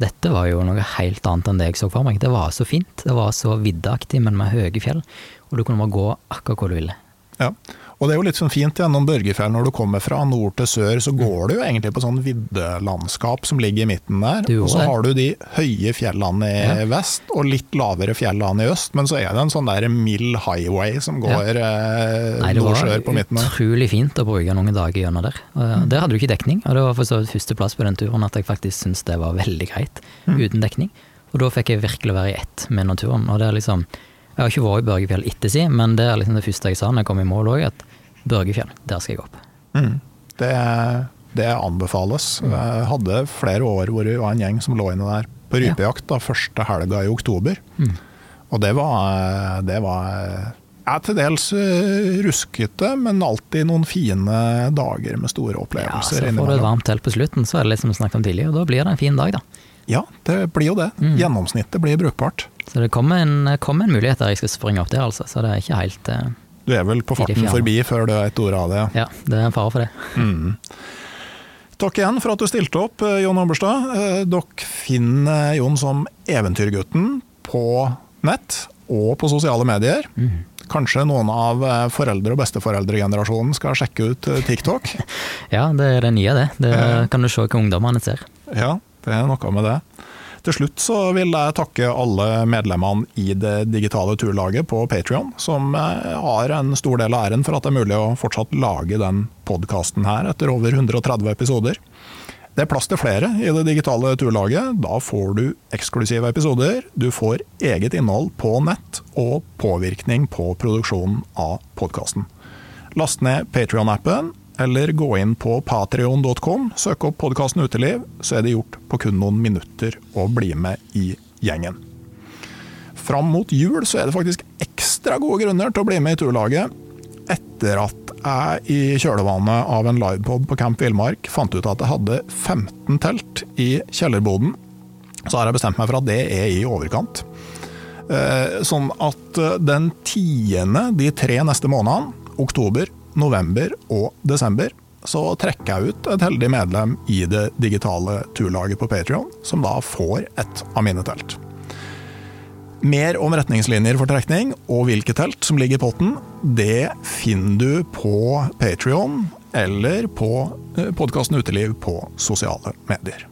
dette var jo noe helt annet enn det jeg så for meg. Det var så fint, det var så viddeaktig, men med høye fjell, og du kunne bare gå akkurat hvor du ville. Ja. Og det er jo litt sånn fint gjennom Børgefjell, når du kommer fra nord til sør, så går du jo egentlig på sånn viddelandskap som ligger i midten der. Og så har du de høye fjellene i Ja. vest, og litt lavere fjellene i øst, men så er det en sånn der mild highway som går ja. Nei, nord-sør på midten der. utrolig fint å bruke noen dager gjennom der. Der hadde du ikke dekning, og det var for så vidt førsteplass på den turen at jeg faktisk syntes det var veldig greit uten dekning. Og da fikk jeg virkelig være i ett med naturen. Og det er liksom Jeg har ikke vært i Børgefjell ettersi, men det er liksom det første jeg sa når jeg kom i mål òg, at Børgefjell, der skal jeg opp. Mm. Det, det anbefales. Jeg hadde flere år hvor vi var en gjeng som lå inne der på rypejakt da, første helga i oktober. Mm. Og det var, det var ja, til dels eh, ruskete, men alltid noen fine dager med store opplevelser. Ja, så får du et varmt telt på slutten, så er det litt som vi snakket om tidligere, og da blir det en fin dag, da. Ja, det blir jo det. Mm. Gjennomsnittet blir brukbart. Så det kommer en, kom en mulighet der jeg skal springe opp der, altså. Så det er ikke helt eh, Du er vel på farten forbi før du vet ordet av det. Ja, det er en fare for det. Mm. Takk igjen for at du stilte opp, eh, Jon Oberstad. Eh, Dere finner Jon som Eventyrgutten på nett og på sosiale medier. Mm. Kanskje noen av eh, foreldre- og besteforeldregenerasjonen skal sjekke ut TikTok? *laughs* Ja, det er det nye, det. Det kan du se hva ungdommene ser. Ja, det er noe med det. Til slutt så vil jeg takke alle medlemmene i det digitale turlaget på Patrion, som eh, har en stor del av æren for at det er mulig å fortsatt lage den podkasten her etter over 130 episoder. Det er plass til flere i det digitale turlaget. Da får du eksklusive episoder, du får eget innhold på nett og påvirkning på produksjonen av podkasten. Last ned Patrion-appen, eller gå inn på patrion.com, søk opp podkasten Uteliv, så er det gjort på kun noen minutter å bli med i gjengen. Fram mot jul så er det faktisk ekstra gode grunner til å bli med i turlaget. Etter at jeg i kjølvannet av en livepod på Camp Villmark fant ut at jeg hadde 15 telt i kjellerboden, så har jeg bestemt meg for at det er i overkant. Eh, Sånn at eh, den tiende de tre neste månedene, oktober, november og desember, så trekker jeg ut et heldig medlem i det digitale turlaget på Patrion, som da får et av mine telt. Mer om retningslinjer for trekning og hvilke telt som ligger i potten, det finner du på Patrion eller på podkasten Uteliv på sosiale medier.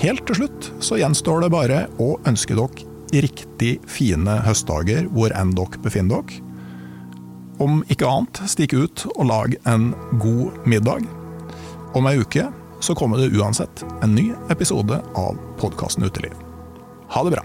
Helt til slutt så gjenstår det bare å ønske dere riktig fine høstdager hvor enn dere befinner dere. Om ikke annet, stikk ut og lag en god middag. Om ei uke så kommer det uansett en ny episode av podkasten Uteliv. Ha det bra.